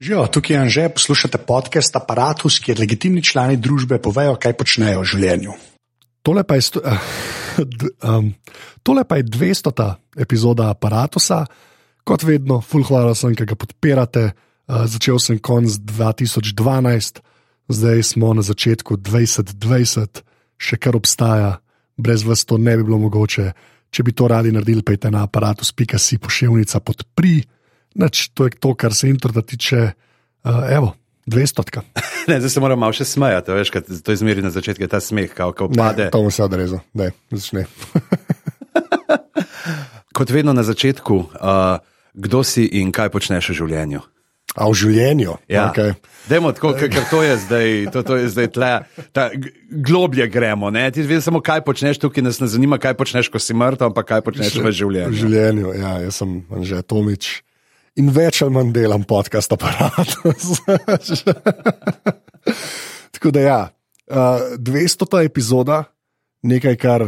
Živijo, tukaj je Anže, poslušate podcast Apparatus, kjer legitimni člani družbe povejo, kaj počnejo v življenju. Tole pa je, sto, d, um, tole pa je 200. epizoda Apparatusa, kot vedno, full hvala sem, ki ga podpirate. Uh, začel sem konc 2012, zdaj smo na začetku 2020, še kar obstaja, brez vas to ne bi bilo mogoče. Če bi to radi naredili, pejte na aparatus.si pošiljnica podpri. Nač, to je to, kar se interneta tiče, uh, evo, 200. Ne, zdaj se moramo malo še smejati, veš, kad, to je zmeri na začetku, ta smeh, kako pade. Ne, to mu se odrezal, da začne. Kot vedno na začetku, uh, kdo si in kaj počneš v življenju? A v življenju? Ja. Okay. Dajmo tako, ker ker to je zdaj, to, to je zdaj tle, ta, globlje gremo. Ne? Ti veš samo, kaj počneš tukaj, nas ne zanima, kaj počneš, ko si mrtev, ampak kaj počneš v V življenju. življenju, ja, jaz sem že Tomič. In več ali manj delam podcast aparat. Tako da, ja, uh, 200. epizoda, nekaj, kar.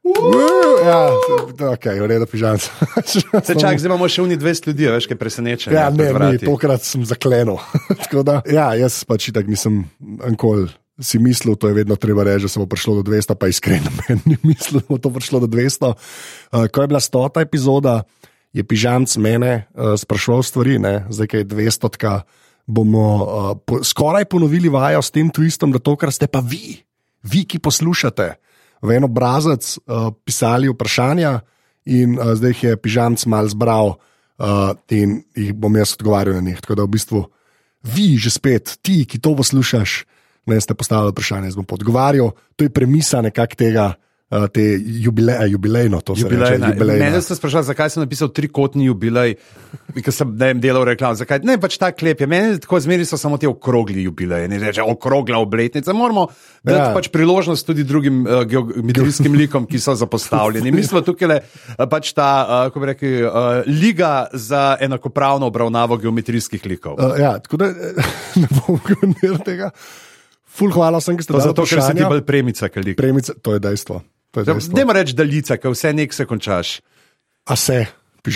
Uh, ja, ok, v redu, pižam. Se čak, zdaj imamo še uni 200 ljudi, veš, kaj preseneča. Ja, ne, ne, tokrat sem zaklenil. Da, ja, jaz pač tako nisem ankoli si mislil, to je vedno treba reči, da se bo prišlo do 200, pa iskreno meni ni mislil, da bo to prišlo do 200. Uh, ko je bila stota epizoda, je pižamc mene uh, sprašval stvari, ne? zdaj kaj je 200. Bomo uh, po, skoraj ponovili vajo s tem twistom, da to, kar ste pa vi, vi, ki poslušate, v en obrazec uh, pisali vprašanja, in uh, zdaj jih je pižamc mal zbral, uh, in jih bom jaz odgovarjal na njih. Tako da v bistvu vi, že spet, ti, ki to poslušaš, ne ste postavili vprašanje, jaz bom odgovarjal. To je premisa nekak tega, te jubile, jubilejno, to se reče, Jubilejna. jubilejna. Mene ste sprašvali, zakaj sem napisal trikotni jubilej, ker sem ne vem, delal reklam. Zakaj? Ne, pač ta klep je. Meni tako zmeri so samo ti okrogli jubileji, ne reče okrogla obletnica. Moramo dati Ja. pač priložnost tudi drugim uh, geometrijskim likom, ki so zapostavljeni. Mi smo tukaj le uh, pač ta, uh, kako bi rekli, uh, liga za enakopravno obravnavo geometrijskih likov. Uh, ja, tako da ne bom komentiral tega. Ful, hvala sem, ki ste To dali zato, ker si ti bolj premica, kot lik. Premice, to je dejstvo. Moreš reči daljica, ker vse nek se končaš. A se,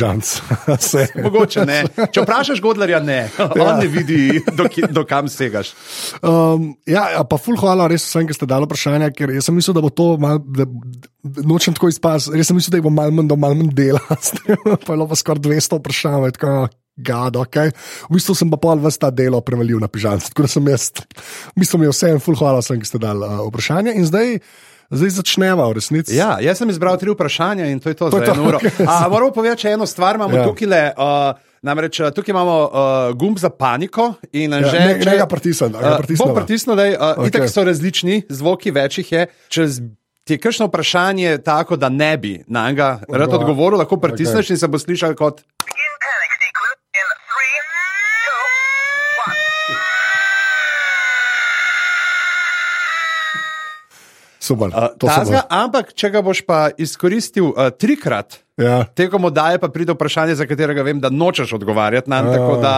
se. Mogoče ne. Če vprašaš Godlerja, ne. On Ja. ne vidi, do, ki- do kam segaš. Um, ja, pa ful, hvala res vsem, ki ste dali vprašanja, ker jaz sem mislil, da bo to mal, da, nočem tako izpasti, res sem mislil, da bo malo manj, da bo malo manj dela, pa je bilo pa skoraj 200 vprašanj, tako, gado, ok. V bistvu sem pa pol vas ta delo prevalil na pižamc, tako da sem jaz, v bistvu mi je vsem, ful, hvala vsem, ki ste dali uh, vprašanja in zdaj, zdaj začneva v resnici. Ja, jaz sem izbral tri vprašanja in to je to, To je za to, okej. A, moramo povedati eno stvar, imamo Ja. tukaj le. Uh, Namreč uh, tukaj imamo uh, gumb za paniko in Ja, že ne- ne ga pritisnem, Uh, pritisnil, da uh, okay. itak so različni, zvoki več jih je. Če z- ti je kakšno vprašanje tako, da ne bi na njega rad Odgovor- odgovoril, lahko pritisneš okay. in se bo slišal kot. In panic sequence in three, two, one. Super. Uh, tazga, ampak če ga boš pa izkoristil uh, trikrat, Ja. tekom oddaje pa pride vprašanje, za katerega vem, da nočeš odgovarjati na Ja. tako da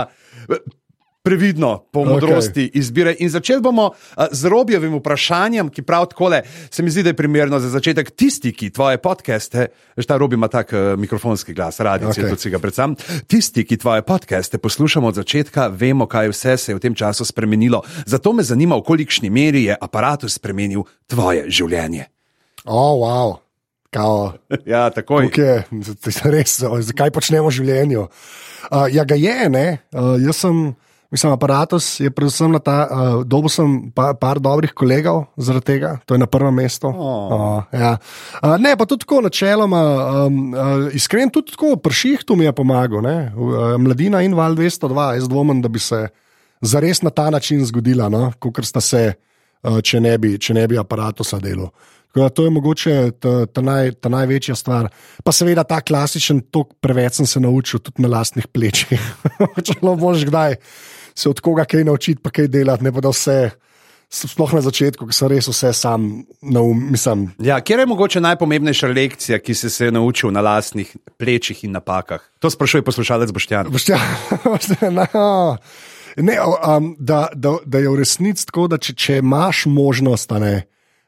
previdno, po modrosti okay. izbire. In začeli bomo z robjevim vprašanjem, ki prav takole se mi zdi, da je primerno za začetek. Tisti, ki tvoje podcaste, veš, ta robi ima tak uh, mikrofonski glas, radici, Okej. okay. tudi si ga predvsem. Tisti, ki tvoje podcaste poslušamo od začetka, vemo, kaj vse se je v tem času spremenilo. Zato me zanima, v kolikšni meri je aparatus spremenil tvoje življenje. O, oh, wow. Kao, Ja, takoj. Okay, res, zakaj počnemo v življenju? Uh, ja, ga je, ne. Uh, jaz sem, mislim, aparatus je predvsem na ta, uh, dobil sem pa, par dobrih kolegov zaradi tega, to je na prvem mestu. Oh. Uh, ja. uh, ne, pa tudi tako načeloma, um, uh, iskren, tudi tako prših tu mi je pomagal, ne. Uh, mladina in val 202, jaz dvomim, da bi se zares na ta način zgodila, no, kot sta se, uh, če ne bi, če ne bi aparatusa delal. Da To je mogoče ta, ta, naj, ta največja stvar. Pa seveda ta klasičen, to preveč sem se naučil tudi na lastnih plečih. Če lo boš kdaj se od koga kaj naučiti, pa kaj delati, ne pa da vse, sploh na začetku, ko sem res vse sam naum, mislim. Ja, kje je mogoče najpomembnejša lekcija, ki si se je naučil na lastnih plečih in napakah? To sprašuje poslušalec Boštjan. Boštja, boštja, no. Ne, um, da, da, da je v resnici tako, da če, če imaš možnost, ne,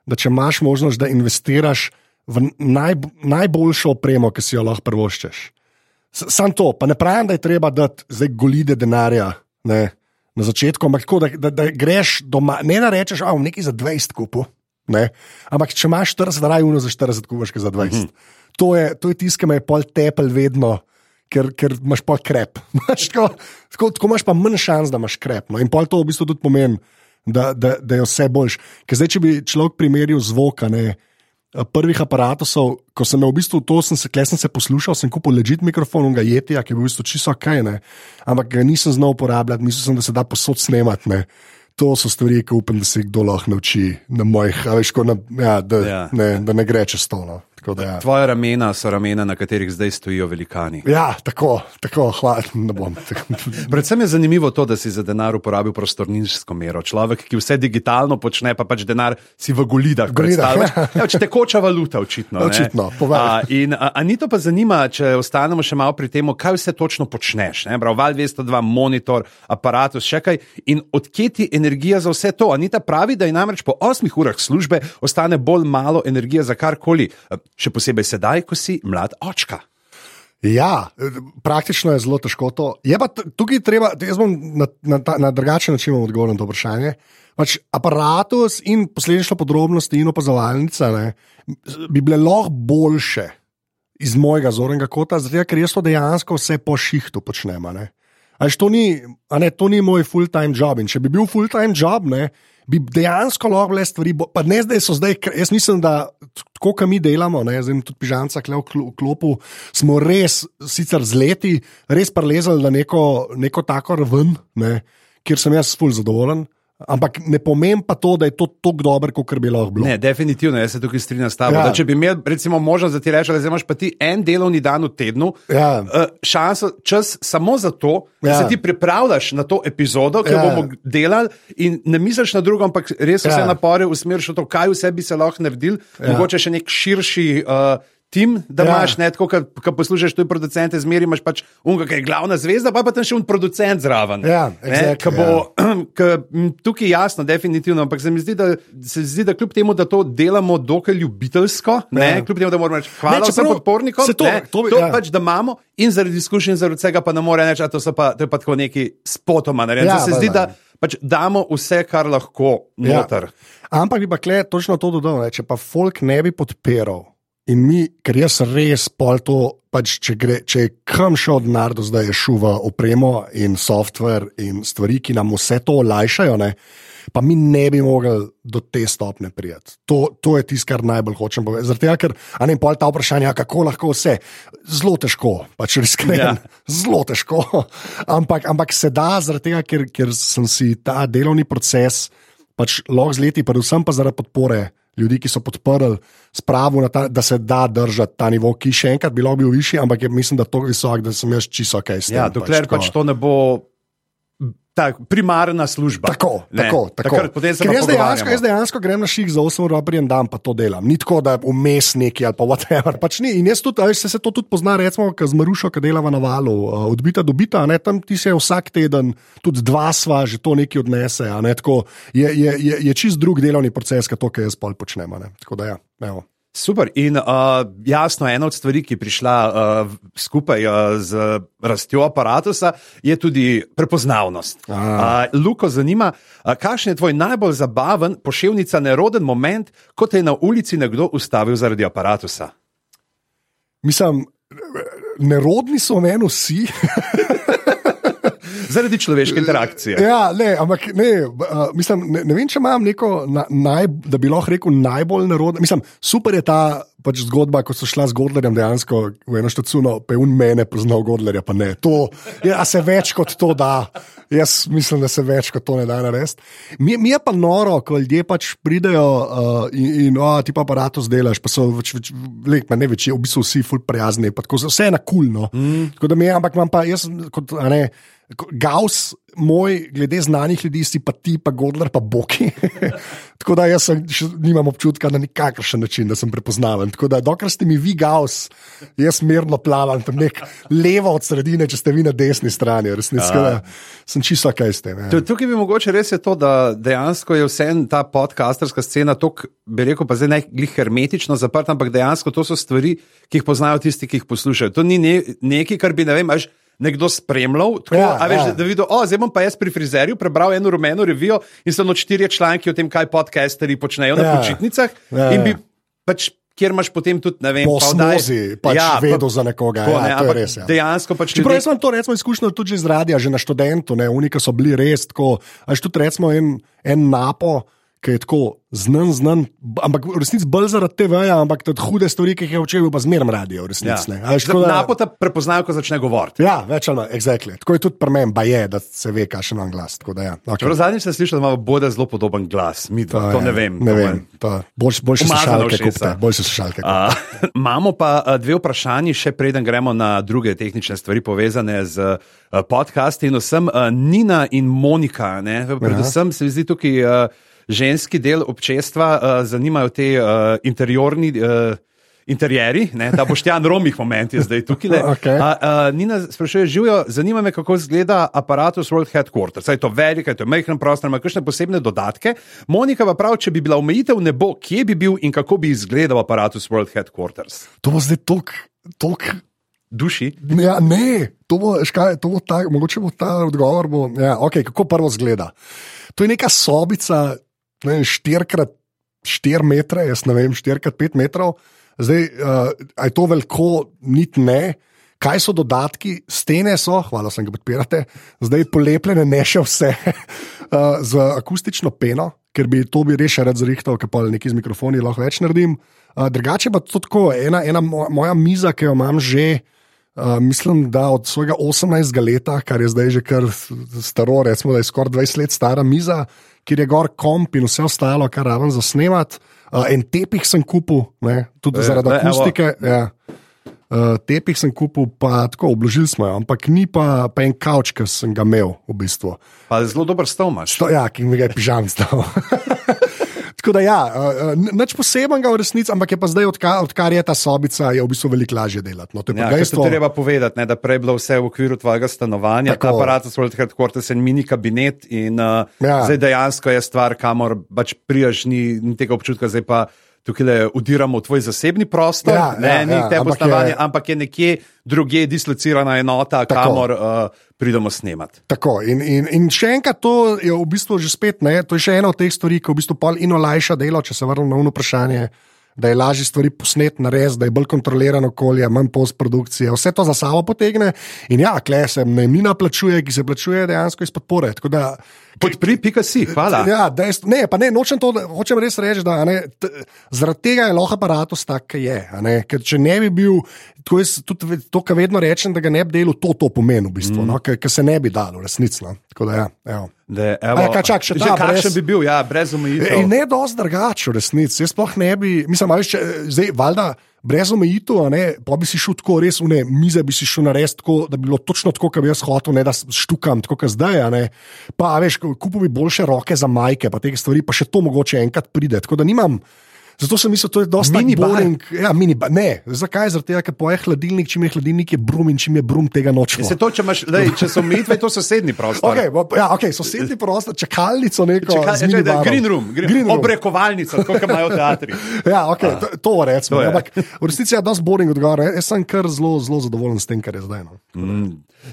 da če imaš možnost, da investiraš v naj, najboljšo opremo, ki si jo lahko prvoščeš. Sam to, pa ne pravim, da je treba dati zdaj golide denarja ne, na začetku, ampak tako, da, da, da greš doma, ne da rečeš, a v neki za 20 kupu. Ne? Ampak če imaš 40, raje uno za 40, kupaš za 20. Mm -hmm. To je, to je tisto, ki me je pol tepel vedno. Ker, ker imaš pa krep. Tako, tako, tako imaš pa manj šans, da imaš krep. No? In pol to v bistvu tudi pomeni, da, da, da je vse boljš. Ker zdaj, če bi človek primerjal zvoka, ne, prvih aparatov, ko sem v bistvu to, sem se, sem se poslušal, sem kupil ležit mikrofon, ga jeti, ki je bil v bistvu čisto kaj, ne. ampak ga nisem znal uporabljati, mislil sem, da se da posod snemati. Ne. To so stvari, ki upam, da se jih kdo lahko nauči na mojih, veš, na, ja, da, Ja. ne, da ne gre čez to. Tako da, ja. Tvoje ramena so ramena, na katerih zdaj stojijo velikani. ja, tako, tako, hvala, ne bom. Predvsem je zanimivo to, da si za denar uporabil prostorninsko mero. Človek, ki vse digitalno počne, pa pač denar si v golidah. Golidah, ja. Ja, tekoča valuta, očitno. Očitno. A, in a, a ni to pa zanima, če ostanemo še malo pri tem, kaj vse točno počneš. Val 202, monitor, aparatus, še kaj. In odkje ti energija za vse to? Anita pravi, da je namreč po osmih urah službe ostane bolj malo energije za karkoli, še posebej sedaj, ko si mlad očka. Ja, praktično je zelo težko to. Je pa tukaj treba, jaz bom na, na, ta- na drugačen način odgovoril na to vprašanje. Pač aparatus in posledično podrobnosti in opazovalnica ne, bi bile lahko boljše iz mojega zornega kota, zato ker jaz to dejansko vse po šihtu počnem. a ne. A veš, to, ni, ne, to ni moj full-time job. In če bi bil full-time job, ne, bi dejansko lahko bile stvari. bo- Pa ne zdaj so zdaj, jaz mislim, da tako, kot mi delamo, ne, zdaj tudi pižamca, kle v klo- v klopu, smo res, sicer z leti, res prelezali na neko, neko tako raven, ne, kjer sem jaz full zadovoljen. Ampak ne pomeni pa to, da je to tako dobro, kot bi lahko bilo. Ne, definitivno, jaz se tukaj strinjam s tabo. Ja. Ja. Če bi imel, recimo, možnost, da ti rečeš, da imaš pa ti en delovni dan v tednu, Ja. eh, šanso, čas samo za to, da Ja. se ti pripravljaš na to epizodo, ki jo Ja. bomo delali, in ne misliš na drugo, ampak res vse Ja. napore usmeriš v to, kaj vse bi se lahko naredil, Ja. ja. mogoče še nek širši. Uh, Tim, da Ja. ja. imaš, ne, tako, ko poslušaš tudi producente, zmeri imaš pač unga, ki je glavna zvezda, pa pa tam še un producent zraven. Ja, ne, exactly, ki bo, K, m, tukaj je jasno, definitivno, ampak se mi zdi, da, se zdi, da kljub temu, da to delamo dokaj ljubiteljsko, ne, Ja. kljub temu, da moramo reči hvala Ne, vsem podpornikom, to- ne, to bi- to ja. pač da imamo in zaradi izkušenj, zaradi vsega pa ne more reči, da to, pa- to je pa tako neki spotoma narejeno. Ja, Ja, se zdi, da pač damo vse, kar lahko Ja. noter. Ampak bi pa kle točno to dodal, ne? če pa folk ne bi podpiral. In mi, ker jaz res pol to, pač če, gre, če je kam šel denar do zdaj, je v opremo in software in stvari, ki nam vse to olajšajo, ne? pa mi ne bi mogli do te stopne prijeti. To, to je tisto, kar najbolj hočem povedati. Zaradi tega, ker, ne pol ta vprašanja, kako lahko vse. Zelo težko, pač. Ja. Ja. Zelo težko. ampak, ampak se da, zaradi tega, ker, ker sem si ta delovni proces pač lahko z leti, predvsem pa zaradi podpore ljudi, ki so podprli, spravil, na ta, da se da držati ta nivo, ki še enkrat bi lahko bil višji, ampak je, mislim, da je to visok, da sem jaz čisto ok. s tem, Ja, dokler pač, pač to ne bo ta primarna služba. Tako, Ne, tako, tako. Takrat jaz dejansko, jaz dejansko grem na ših za 8 ur, prijem dan, pa to delam. Ni tako, da vmes neki ali pa whatever. Pač ni. In jaz tudi, veš, se, se to tudi pozna, recimo, z Marušo, ki delava na valu, odbita do bita, a ne, tam ti se vsak teden, tudi dva sva, že to nekaj odnese. a Ne, tako, je, je, je, je čist drug delovni proces, kot to, kar jaz pol počnem. ne. Tako da ja, evo. Super. In uh, jasno, ena od stvari, ki je prišla uh, skupaj uh, z rastjo aparata, je tudi prepoznavnost. Uh, Luko zanima, uh, kakšen je tvoj najbolj zabaven, poševnica, neroden moment, ko te je na ulici nekdo ustavil zaradi aparata? Mislim, nerodni so meni vsi. Zaradi človeške interakcije. Ja, ne, ampak ne, uh, mislim, ne, ne vem, če imam neko, na, naj, da bi lahko rekel, najbolj nerodno. Mislim, super je ta pač zgodba, ko so šla z Godlerjem dejansko v eno štacuno, pa je un mene poznal Godlerja, pa ne. To, je, a se več kot to da. Jaz mislim, da se več kot to ne da narediti. Mi, mi je pa noro, ko ljudje pač pridejo uh, in, in oh, ti pa aparatus delaš, pa so več, več, le, ne več, v bistvu vsi ful prijazni, pa tako, vse je na kulno. Mm. Tako da mi je, ampak imam pa jaz, kot, ne. Gaus, moj, glede znanih ljudi, si pa ti, pa Godler, pa Boki. Tako da jaz še, nimam občutka na nikakršen način, da sem prepoznaven. Tako da, dokler ste mi vi, Gaus, jaz mirno plavam tam nek levo od sredine, če ste vi na desni strani. Da sem čisto kaj s tem. Ja. Tu- Tukaj bi mogoče res je to, da dejansko je vse ta podcasterska scena tako, bi rekel, pa zdaj ne glih hermetično zaprta, ampak dejansko to so stvari, ki jih poznajo tisti, ki jih poslušajo. To ni ne, nekaj, kar bi, ne vem, až nekdo spremljal, tako, Ja, ja, veš, ja. ja. da videl, o, zdaj bom pa jaz pri frizerju prebral eno rumeno revijo in so no štirje članki o tem, kaj podcasteri počnejo na Ja. počitnicah. Ja, in ja. bi pač, kjer imaš potem tudi, ne vem, Po pa osmozi pač ja, vedel za nekoga. tako, ja, ne, to je res. Ja. Dejansko pač Čeprav ljudje- jaz imam to recimo, izkušnjo tudi že iz radia, že na študentu, ne, unika so bili res tako. Až tudi recimo en, en napo, ki je tako znan, znan, ampak v resnici bolj zaradi TV-ja, ampak tudi hude stvari, ki jih je učil, pa zmeraj radio, v resnici. ne. A veš, tako da- Napota prepoznajo, ko začne govoriti. Ja, več ali manj, exactly. tako je tudi pri meni, pa je, da se ve, kakšen imam glas. Da, ja. okay. Zadnjič sem slišal, da ima Boda zelo podoben glas. Mi dva, to je, ne vem. Ne to vem. to- Boljše Umazana slušalke kupite. Boljše slušalke. kupite. A, imamo pa dve vprašanji, še preden gremo na druge tehnične stvari povezane z a, podcasti in vsem. A, Nina in Monika, ne, predvsem se mi zdi tukaj a, ženski del občestva, a, zanimajo te a, interiorni. A, Interjeri, ne, ta boštjan romih moment je zdaj tukaj. le. Okej. A, a, Nina sprašuje, živijo, zanima me, kako izgleda aparatus World Headquarters. Saj je to velik, je to majhen prostor, ima kakšne posebne dodatke. Monika pa pravi, če bi bila omejitev nebo, kje bi bil in kako bi izgledal aparatus World Headquarters. To bo zdaj tok. tok Duši. Ja, ne, to bo, veš kaj, to bo ta, mogoče bo ta odgovor. Bo, ja, okay, kako prvo zgleda? To je neka sobica, vem, 4x4 metre, jaz ne vem, 4x5 metrov. Zdaj, uh, je to veliko, niti ne. Kaj so dodatki, stene so, hvala, da ga podpirate, zdaj polepljene, ne še vse, uh, z akustično peno, ker bi to bi res rad zrihtal, ker pa nekaj z mikrofoni lahko več naredim. Uh, drugače pa to tako, ena, ena mo- moja miza, ki jo imam že. Uh, mislim, da od svojega 18. leta, kar je zdaj že kar staro, recimo, da je skoraj 20 let stara miza, kjer je gor komp in vse ostalo, kar raven za snemat. Uh, en tepih sem kupil, ne, tudi E, zaradi ne, akustike. Ja. Uh, tepih sem kupil, pa tako obložili smo jo, ampak ni pa, pa en kavč, ki sem ga imel v bistvu. Pa zelo dober stav imaš. To, ja, ki mi ga je pižam stal. Tako da, ja, uh, nič posebenega v resnici, ampak je pa zdaj, odkar, odkar je ta sobica, je v bistvu veliko lažje delati. No, to je Ja, dejstvo. to treba povedati, ne, da prej je bilo vse v okviru tvojega stanovanja, Tako. ta aparat za World Headquarters je mini kabinet in uh, ja. zdaj dejansko je stvar, kamor pač prijaš, ni, ni tega občutka, zdaj pa tukaj le udiramo v tvoj zasebni prostor, Ja, ne, ja, ni ja, te ampak stanovanje, je- ampak je nekje drugje dislocirana enota, Tako. kamor uh, pridemo snemati. Tako, in, in, in še enkrat, to je v bistvu že spet, ne, to je še ena od teh stvari, ki v bistvu pol in olajša delo, če se vrnem na uno vprašanje. Da je lažje stvari posneti, narediti, da je bolj kontrolirano okolje, manj postprodukcije, vse to za sabo potegne. In ja, kle se najemnina plačuje, ki se plačuje dejansko iz podpore. Tako Da, Podpri, pika si, hvala. ja, dejstvo, ne, pa ne, nočem to, hočem res reči, da a ne, t, zaradi tega je lahko aparatus tak, ki je. ker če ne bi bil, to je tudi to, kar vedno rečem, da ga ne bi delal, to to pomeni v bistvu, mm. no, ker se ne bi dalo, resnično. Tako da, ja, evo. Da, evo, ja, kaj čak, še ta, kakšen brez- bi bil, ja, brez omejitev. Ne dosti drugače, v resnici. Jaz sploh ne bi, mislim, ali če zdaj, valjda, brez omejitev, pa bi si šel tako res, ne, mize bi si šel narediti tako, da bi bilo točno tako, kot bi jaz hotel, ne da štukam, tako kot zdaj. Ne. Pa, veš, kupil bi boljše roke za majke, pa te stvari, pa še to mogoče enkrat pride. Tako da nimam. Zato sem mislil, da je to Minibar. boring. Ja, minibar. Ne, zakaj? Tega, ker poje hladilnik, čim je hladilnik, je brum in čim je brum, tega nočemo. Se to, če, imaš, lej, če so omejitve, je to sosednji prostor. Okay, ja, okay, sosednji prostor, čakalnico neko. Čakaj, da, minibarom. green room, green, Green room. obrekovalnica, tako kot imajo teatri. Ja, okay, to, to To recimo. je. Ampak v resnici je dosti boring odgovor. Jaz sem kar zelo, zelo zadovoljen s tem, kar je zdaj. No.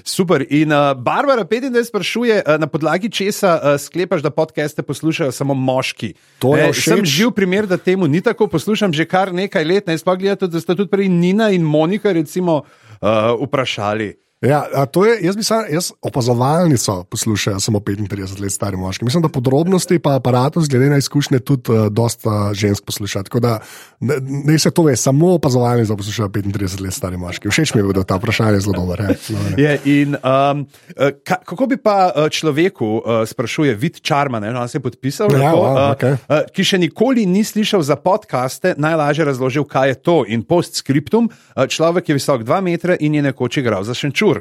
Super. In uh, Barbara 25 sprašuje, uh, na podlagi česa uh, sklepaš, da podcaste poslušajo samo moški. To je Ne, všeč. sem živ primer, da temu ni tako. Poslušam že kar nekaj let. Ne sploh gledate, da sta tudi prej Nina in Monika recimo, uh, vprašali. Ja, to je, jaz bi sam, jaz opazovalnico poslušal, samo 35 let stari moški. Mislim, da podrobnosti pa aparatus, glede na izkušnje, tudi uh, dosta žensk posluša. Tako da ne, ne se to ve, samo opazovalnico poslušajo 35 let stari moški. Všeč mi je, da ta vprašanje zelo dobro. Ja. Je, in, um, uh, ka, kako bi pa uh, človeku, uh, sprašuje Vid Čarman, ne, on se je podpisal, Ja, lepo, wow, uh, okej. uh, ki še nikoli ni slišal za podkaste, najlažje razložil, kaj je to. In postscriptum, uh, človek je visok 2 metra in je nekoč igral za šenčur.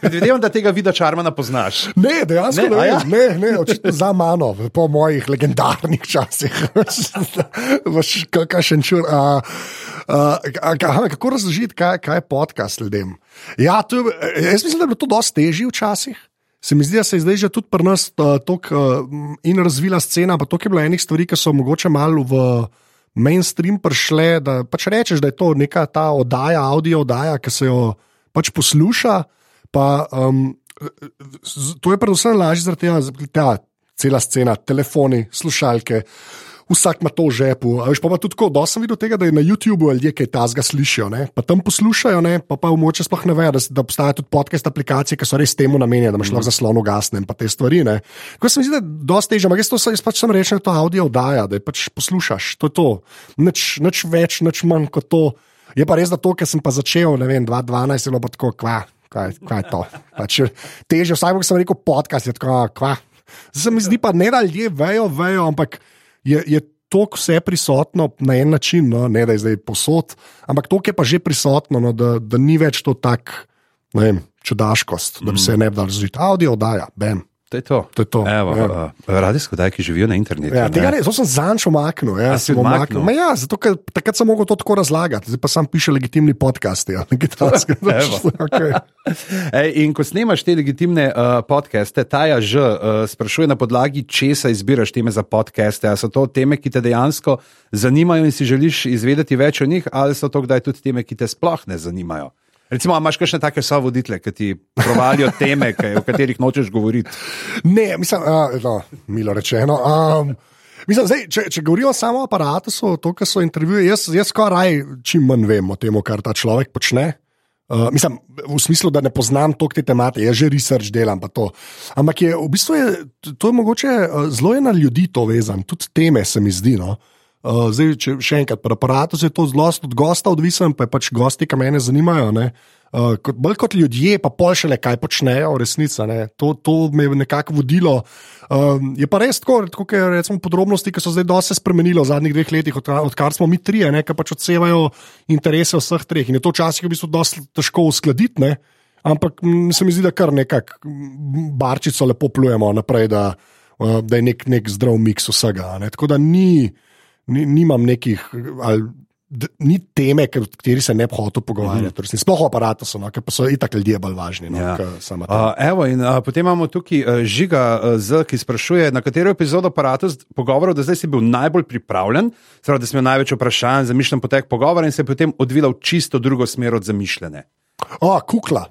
Predvidevam, da tega vida Čarmana poznaš. Ne, dejansko Ne, ne, ja? ne, ne, očitno za mano, po mojih legendarnih časih. Kakšen čur. A, a, a, a, kako razložiti, kaj, kaj je podcast ljudem? Ja, to, je- jaz mislim, da je bilo to dosti težje včasih. Se mi zdi, da se je zdaj že tudi pri nas uh, tok, uh, in razvila scena, pa to je bilo enih stvari, ki so mogoče malo v mainstream prišle. Da pač rečeš, da je to neka ta oddaja, audio oddaja, ki se jo pač posluša. Pa, um, to je predvsem lažje zaradi tega, da ta cela scena, telefoni, slušalke. Vsak ima to v žepu. A Veš, pa, pa tudi tako, da sem videl tega, da je na YouTubu ljudje kaj tazga slišijo, ne? pa tam poslušajo, ne? pa pa vmoče sploh ne vejo, da, da obstajajo tudi podcast aplikacije, ki so res temu namenjene, da imaš lahko zaslon ugasne in pa te stvari. Ne? Tako se mi zdi, da je dosti težje, ampak jaz, to, sem- jaz pač sem rečen, da to audio oddaja, da je pač poslušaš, to je to. Nič, nič več, nič manj kot to. Je pa res, da to, ker sem pa začel, ne vem, 2012 je bilo pa tako, kva, kaj, kaj je to. Pač, teže, vsak, ko sem rekel podcast, je tako, kva. Zdaj se mi zdi pa ne, da ljudje vejo, vejo, ampak je, je to vse prisotno na en način, no? ne da je zdaj posod, ampak to je pa že prisotno, no? da, da ni več to tak, ne vem, čudaškost, da bi se ne bi dal razložiti. Audio oddaja, bam. To je to. To je to, Evo, ja. uh, radijsko daj, ki živijo na internetu. Ja, tega ne, to sem zanč omaknil. Ja, sem omaknil. Ma Ja, zato, ker takrat sem mogel to tako razlagati, zdaj pa sam piše legitimni podcast. Ja, okay. Ej, in ko snemaš te legitimne uh, podcaste, Taja že uh, sprašuje na podlagi, česa izbiraš teme za podcaste. Ali so to teme, ki te dejansko zanimajo in si želiš izvedeti več o njih, ali so to kdaj tudi teme, ki te sploh ne zanimajo? Recimo, a imaš kakšne take sovoditele, ki ti provalijo teme, ki, o katerih nočeš govoriti? Ne, mislim, uh, no, milo rečeno. Um, mislim, zdaj, če, če govorimo samo o aparatu, to, kar so intervjuje, jaz, jaz skoraj čim manj vem o tem, kar ta človek počne. Uh, mislim, v smislu, da ne poznam toliko te tematike, jaz že research delam. Ampak je v bistvu je, to je mogoče uh, zelo je na ljudi to vezan, tudi teme se mi zdi. No. Uh, zdaj, če še enkrat, pri aparatu je to zelo od gosta odvisen, pa je pač gosti, ki mene zanimajo. Ne. Uh, kot, bolj kot ljudje, pa pol šele kaj počnejo, v resnici. ne. To, to me je nekako vodilo. Um, je pa res tako, tako je, recimo, podrobnosti, ki so zdaj dosti spremenile v zadnjih dveh letih, odkar, odkar smo mi trije, ne, ki pač odsevajo interese vseh treh. In je to včasih v bistvu dosti težko uskladiti. Ne. Ampak mm, se mi zdi, da kar nekako barčico lepo plujemo naprej, da, uh, da je nek, nek zdrav miks vsega. Ne. Tako da ni, ni, nimam nekih. Ali, d- Ni teme, o kateri se ne bi hotel pogovarjati. Mm -hmm. Sploh o aparatu no, pa so itak ljudje bolj važni. No, Ja. Uh, evo, in, uh, potem imamo tukaj uh, Žiga uh, Z, ki sprašuje, na katero epizodo aparatu pogovorov, da zdaj si bil najbolj pripravljen, zdaj, da si imel največ vprašanj, zamišljen potek pogovora in se je potem odvila v čisto drugo smer od zamišljene. O, kukla.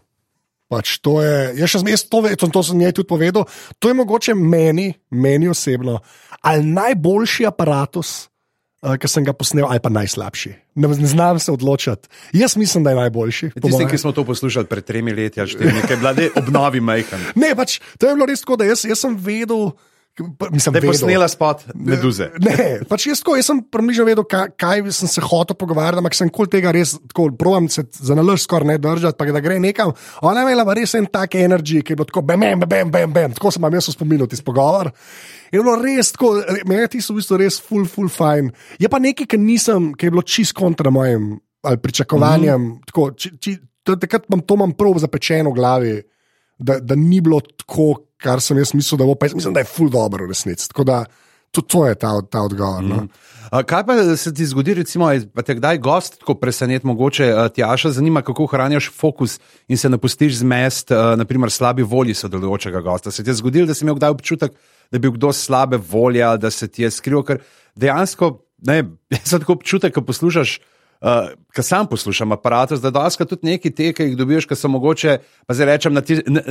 Pač to je, jaz, še, zmeraj- to, ve- to, to sem njej tudi povedal. To je mogoče meni, meni osebno, ali najboljši aparatus, uh, ki sem ga posnel, ali pa najslabši. Ne, ne znam se odločiti. Jaz mislim, da je najboljši. Tisti, ki smo to poslušali pred tremi leti, ali ki je bila zdaj obnovi majhen. Ne, pač, to je bilo res tako, da jaz, jaz sem vedel. Mislim, Da je posnela spot meduze. Ne, pač jaz, tako, jaz sem približno vedel, kaj, kaj sem se hotel pogovarjati, ampak sem kol tega res tako, provam se za nalož skoraj ne držati, pa da gre nekam. Ona je imela res en tak energij, ki je bilo tako, bam, bam, bam, bam, bam. tako sem vam jaz spominjal tisti pogovor. Je bilo res tako, meni je tisto v bistvu res full, full fine. Je pa nekaj, kar nisem, ki je bilo čist kontra mojim ali pričakovanjem. Mm -hmm. tako, či, či, Takrat imam to imam prav zapečeno v glavi, da, da ni bilo tako, kar sem jaz mislil, da bo. Pa jaz mislim, da je full dobro v resnici. Tako da to, to je ta, ta odgovor. No. A Kaj pa se ti zgodi, recimo, pa te kdaj gost tako presenet, mogoče a, Tjaša, zanima, kako ohranjaš fokus in se ne pustiš zmest, a, naprimer, slabi volji sodelujočega gosta. Se ti je zgodilo, da si imel kdaj občutek, da je bil kdo slabe volje da se ti je skril, ker dejansko, ne, jaz sem tako občutek, ko poslušaš. Uh, Ker sam poslušam aparat, da doska tudi neki te, ki jih dobiš, ki so mogoče, pa zdaj rečem, na, ti, na,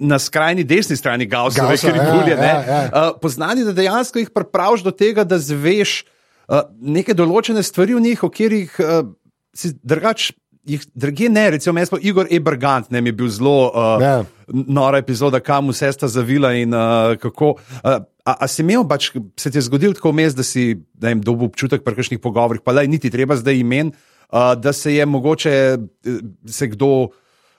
na skrajni desni strani Gaussove, Gaussa, ki ja, ribulje, ja, ja. uh, poznani, da dejansko jih pripraviš do tega, da zveš uh, neke določene stvari v njih, o katerih uh, si drugače. Jih, drugi ne, recimo, jaz pa Igor Ebergant, ne je bil zelo uh, Ja. nora epizoda, kam vse sta zavila in uh, kako. Uh, a, a si imel, pač, se ti je zgodil tako vmes, da si vem, dobil občutek pri kakšnih pogovorih, pa da niti treba zdaj imen, uh, da se je mogoče eh, se kdo.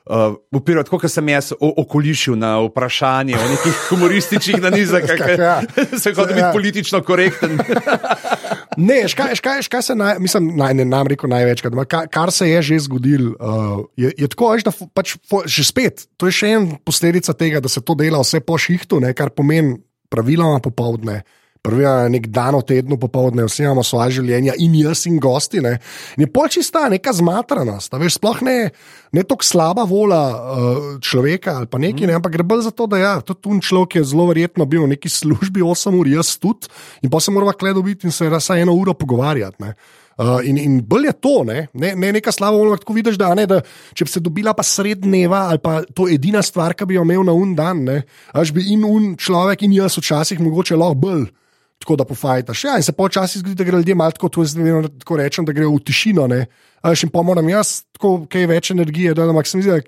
Uh, Upiral, kot sem jaz o- okolišil na vprašanje o nekih humorističnih nanizah, Ja. kako se biti Ja. politično korekten. Ne, škaj, škaj, škaj se naj, mislim, naj, ne nam rekel največkrat, kar, kar se je že zgodilo, uh, je, je tako, veš, da pač, fo, že spet, to je še ena posledica tega, da se to dela vse po šihtu, ne, kar pomeni praviloma popovdne. Prvi je nek dan v tednu popovdne, vsi imamo svoje življenja, in jaz, in gosti. Ne. In je počista neka zmatranost, a veš, sploh ne, ne tako slaba vola uh, človeka ali pa nekaj, ne, ampak gre bolj za to, da ja, tudi tu človek je zelo verjetno bil v neki službi 8 ur, jaz tudi, in pa se moramo kle dobiti in se vsaj eno uro pogovarjati. Ne. Uh, in, in bolj je to, ne, ne, ne neka slava volja, tako vidiš, da, ne, da če bi se dobila pa sred dneva ali pa to edina stvar, ki bi jo imel na un dan, ne, až bi in un človek in jaz včasih mogoče lahko bolj. Tako da pofajtaš. Ja, in se počasi zgodi, da gre ljudje malo tako, jaz vedno tako rečem, da gre v tišino. Še pa moram jaz tako kaj več energije, da, da, zdi,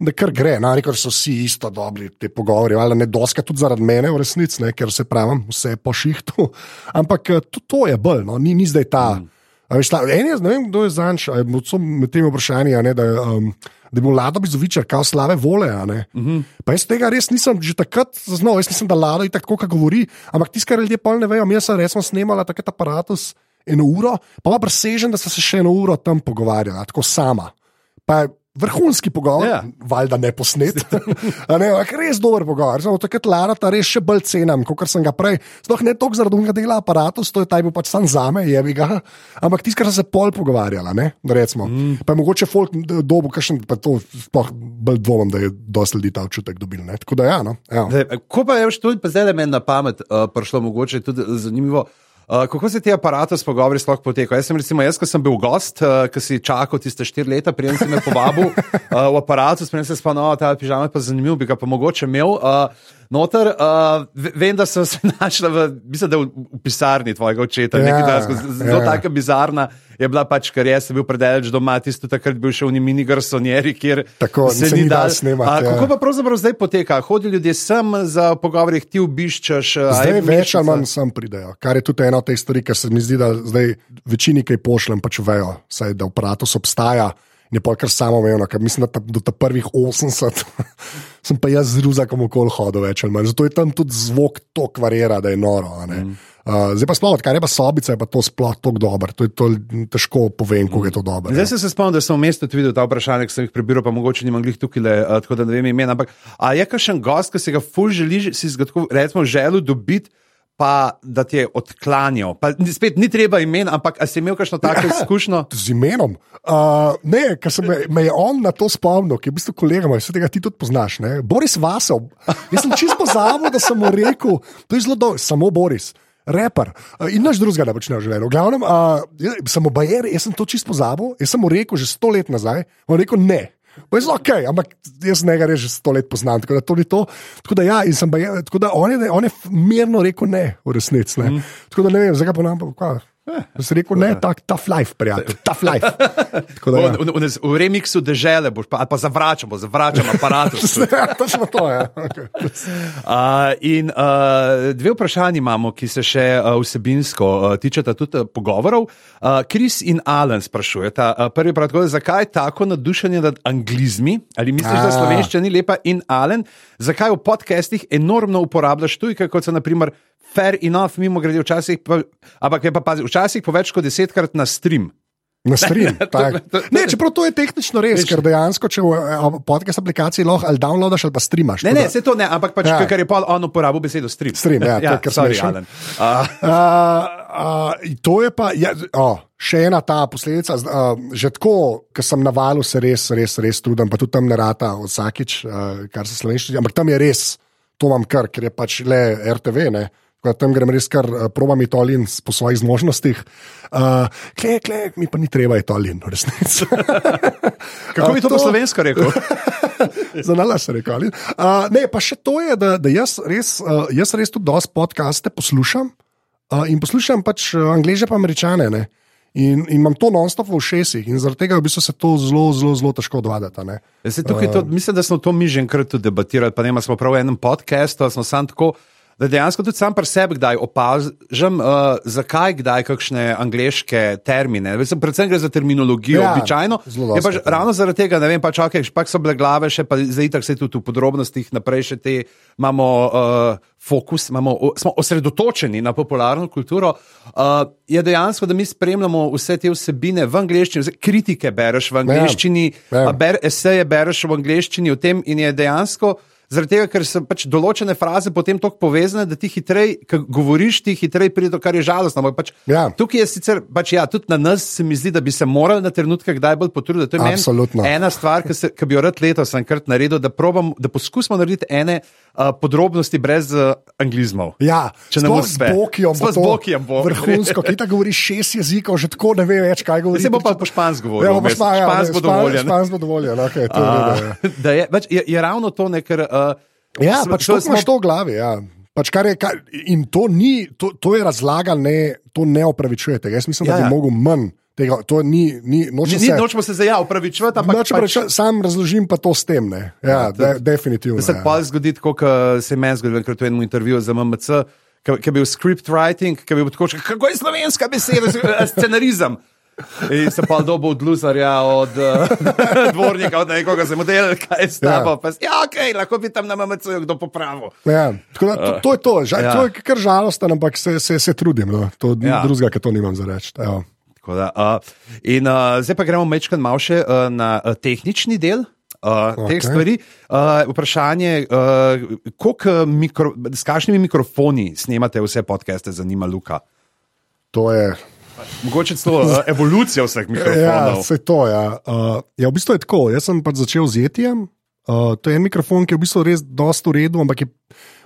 da, kar gre. No, rekel so vsi isto dobri te pogovori, ali ne doska tudi zaradi mene v resnici, ker se pravim, vse po šihtu. Ampak eh, to, to je bolj, no? ni, ni zdaj ta. Mm. Veš, ta, en je, ne vem, kdo je zanč, med temi vprašanji, a ne, da, um, da je bil Lado Bizovičar, kao slave vole. Uh -huh. Pa jaz tega res nisem že takrat zaznal, jaz nisem da Lado in tako, kako govori, ampak tisti, kar ljudje pol ne vejo, jaz sem resno snimala takrat aparatus eno uro, pa pa presežen, da sem se še eno uro tam pogovarjala, tako sama. Pa je Vrhunski pogovor, Ja. valjda ne posnet. A ne, ampak res dober pogovor. Samo takrat Lara ta res še bolj cenim, kot sem ga prej. Sploh ne toliko zaradi unga dela aparatus, to je taj bil pač sam zame, je bi ga. Ampak tiskar sem se pol pogovarjala, ne, recimo. Mm. Pa je mogoče folk dobu, kakšen, pa to sploh bolj dvomim, da je dosti ljudi ta občutek dobil. Ne. Tako da ja, no. evo. Zdaj, ko pa je še tudi, pa zdaj le meni na pamet uh, prišlo, mogoče tudi zanimivo. Uh, kako se ti aparati s pogovori sploh potekajo? Jaz sem, recimo, jaz, ko sem bil gost, uh, ki si čakal tiste štiri leta, prijem si me povabil uh, v aparatu, spremem se spanoval, ta pižama je pa zanimiv, bi ga pa mogoče imel. Uh, Noter, uh, ve- vem, da sem se znašla v, mislim, da v, v pisarni tvojega očeta. Ja, Ja, zelo ja. tako bizarna je bila, pač, ker jaz sem bil predaleč doma, tisto takrat bil še v mini garsonjeri, kjer Tako, se ni dal snemati, A, ja. Kako pa pravzaprav zdaj poteka? Hodijo ljudje sem za pogovore, jih ti obiščeš. a Zdaj več ali manj sem pridejo, kar je tudi ena od teh stvari, ki se mi zdi, da zdaj večini kaj pošljem, pač vejo, saj, da aparatus obstaja. Je pa kar samo umevno, ker mislim, da ta, do ta prvih 80 sem pa jaz z ruzakom okoli hodil več ali manj. Zato je tam tudi zvok to kvarira, da je noro. Mhm. Uh, zdaj pa sploh, kar je pa sobica, je pa to sploh tako dobro. To je to težko povem, kako je to dobro. Zdaj sem se spomnil, da sem v mestu tudi videl ta vprašanja, ki sem jih prebiral, pa mogoče nimam glih tukaj, le, uh, tako da ne vem imena. Ampak je kakšen gost, ki si ga ful želiš, si ga tako recimo želel dobiti? Pa da ti je odklanjal. Pa, spet ni treba imen, ampak si imel kakšno tako izkušnjo? Z imenom. Uh, ne, ker se me, me je on na to spomnil, ki je v bistvu kolega moj, vse tega ti tudi poznaš. Ne? Boris Vasov. Jaz sem čisto pozabil, da sem mu rekel, to je zelo dobro, samo Boris. Reper in nič drugega ne počne v življenju. V glavnem, mu bajer, jaz sem to čisto pozabil, jaz sem mu rekel že sto let nazaj, on rekel ne. Pa je zelo ok, ampak jaz njega res že sto let poznam, tako da to ni to. Tako da, ja, in sem bajer, tako da on, je, on je mirno rekel ne, v resnici. Ne. Mm. Tako da ne vem, zakaj ponavljam. pa kaj. Jaz sem rekel, ne, tak, tough life, prijatelj, tough life. Da, ja. V, v, v, remiksu dežele boš pa, ali pa zavračamo, zavračamo aparat. Ja, točno to je. Okay. Uh, in uh, dve vprašanji imamo, ki se še uh, vsebinsko uh, tičeta tudi uh, pogovorov. Uh, Kris in Alan sprašujeta. Uh, prvi prav tako, zakaj tako nadušenje nad anglizmi? Ali misliš, da A. slovenščina ni lepa? In Alan, zakaj v podcestih enormno uporabljaš tujke, kot so naprimer Fair enough, mimo grede, včasih pa, ampak je pa pazi, včasih po več kot desetkrat na stream. Na stream. Ne, čeprav to je tehnično res, ker dejansko, če v eh, podcast aplikaciji lahko ali downloadaš ali pa streamaš. Ne, ne, se to ne, ampak pač, Ja. ja. ker je pa on uporabil besedo stream. Stream, ja, to kar sorry, smešno. Alan. Uh, Uh, uh, to je pa, ja, oh, še ena ta posledica. Uh, že tako, ko sem na valu, se res, res, res trudim, pa tudi tam ne rata vsakič, uh, kar se slovenščine. Ampak tam je res, to vam kar, ker je pač le RTV. Ne? Tam grem res kar, uh, probam iti olin po svojih zmožnostih. Uh, kle, kle, mi pa ni treba iti olin, v resnici. kako bi to to- po slovensko rekel? Za nalaš rekel. Uh, ne, pa še to je, da, da jaz, res, uh, jaz res tudi dosti podcaste poslušam uh, in poslušam pač angliže pa američane. Ne? In, in imam to non-stop v ušesih, in zaradi tega v bistvu se to zelo, zelo, zelo težko odvaditi. a ne. Jaz se tukaj, to, mislim, da smo to mi že enkrat debatirali, pa ne smo prav v enem podkastu, ali smo sam tako. Da dejansko tudi sam pri sebi kdaj opažam, uh, zakaj kdaj kakšne angliške termine. Vem, predvsem gre za terminologijo. Ja, Ja, Običajno je pač ravno zaradi tega, ne vem, pač, okay, pač so bile glave, še pa zdaj tako se tudi v podrobnostih naprej še te imamo uh, fokus, imamo, smo osredotočeni na popularno kulturo. Uh, je dejansko, da mi spremljamo vse te vsebine v angleščini, kritike bereš v angleščini, ja. a ber, eseje bereš v angleščini o tem in je dejansko. Zaradi tega, ker so pač določene fraze potem tako povezane, da ti hitreje, ko govoriš, ti hitreje pride do kar je žalostno. ampak Pač, Ja. Tukaj je sicer, pač, ja, tudi na nas se mi zdi, da bi se morali na trenutke kdaj bolj potruditi. To je meni Absolutno. ena stvar, ki, se, ki bi jo rad letos enkrat naredil, da, probam, da poskusimo narediti ene uh, podrobnosti brez uh, anglizmov. Ja, Če sploh uspe. z Bokijem. Bo z Bokijem bo. Vrhunsko, ki ta govori šest jezikov, že tako ne ve več, kaj govori. Se bo pa po špansko govoril. Ja, bo ja, Špansko bo špan- dovoljen. Špansko dovoljen, okay, to je. Uh, je, več, je, je ravno to, ne, ker. Uh, Ja, smo- pač to smo- imaš to v glavi. Ja. Pač kar je, kar, in to, ni, to, to je razlaga, ne, to ne opravičuje tega. Jaz mislim, Ja, da bi ja. mogel manj tega. To ni, ni, nočem ni, se, nočemo se zdaj ja, upravičevati, ampak nočem pač, reči, sam razložim pa to s tem. Ne. Ja, Ja, de, definitivno. da se ja. pa zgodi, kot se je meni zgodilo, ker to je en intervju za MMC. Ki je bil script writing, ki je bil tako, kako je slovenska beseda, scenarizem. In se pa dobo od luzarja, od uh, dvornika, od nekoga za model, kaj je s tabo. Ja. ja, ok, lahko bi tam na MMC kdo popravil. Ja, tako da, to, to je to. Žal, Ja. ja. to je kar žalostno, ampak se, se, se trudim. No. To Ja. ja. drugega, ki to nimam za reči. Tako Da, uh, in uh, zdaj pa gremo mečkan malo še uh, na uh, tehnični del. Uh, okay. Teh stvari. Uh, vprašanje, uh, mikro, s kakšnimi mikrofoni snemate vse podcaste, zanima Luka? To je. Mogoče celo uh, evolucija vseh Ja, mikrofonov. vse to. Ja. Uh, ja, v bistvu je tako. Jaz sem pač začel z Etijem. Uh, to je en mikrofon, ki je v bistvu res dosta v redu, ampak je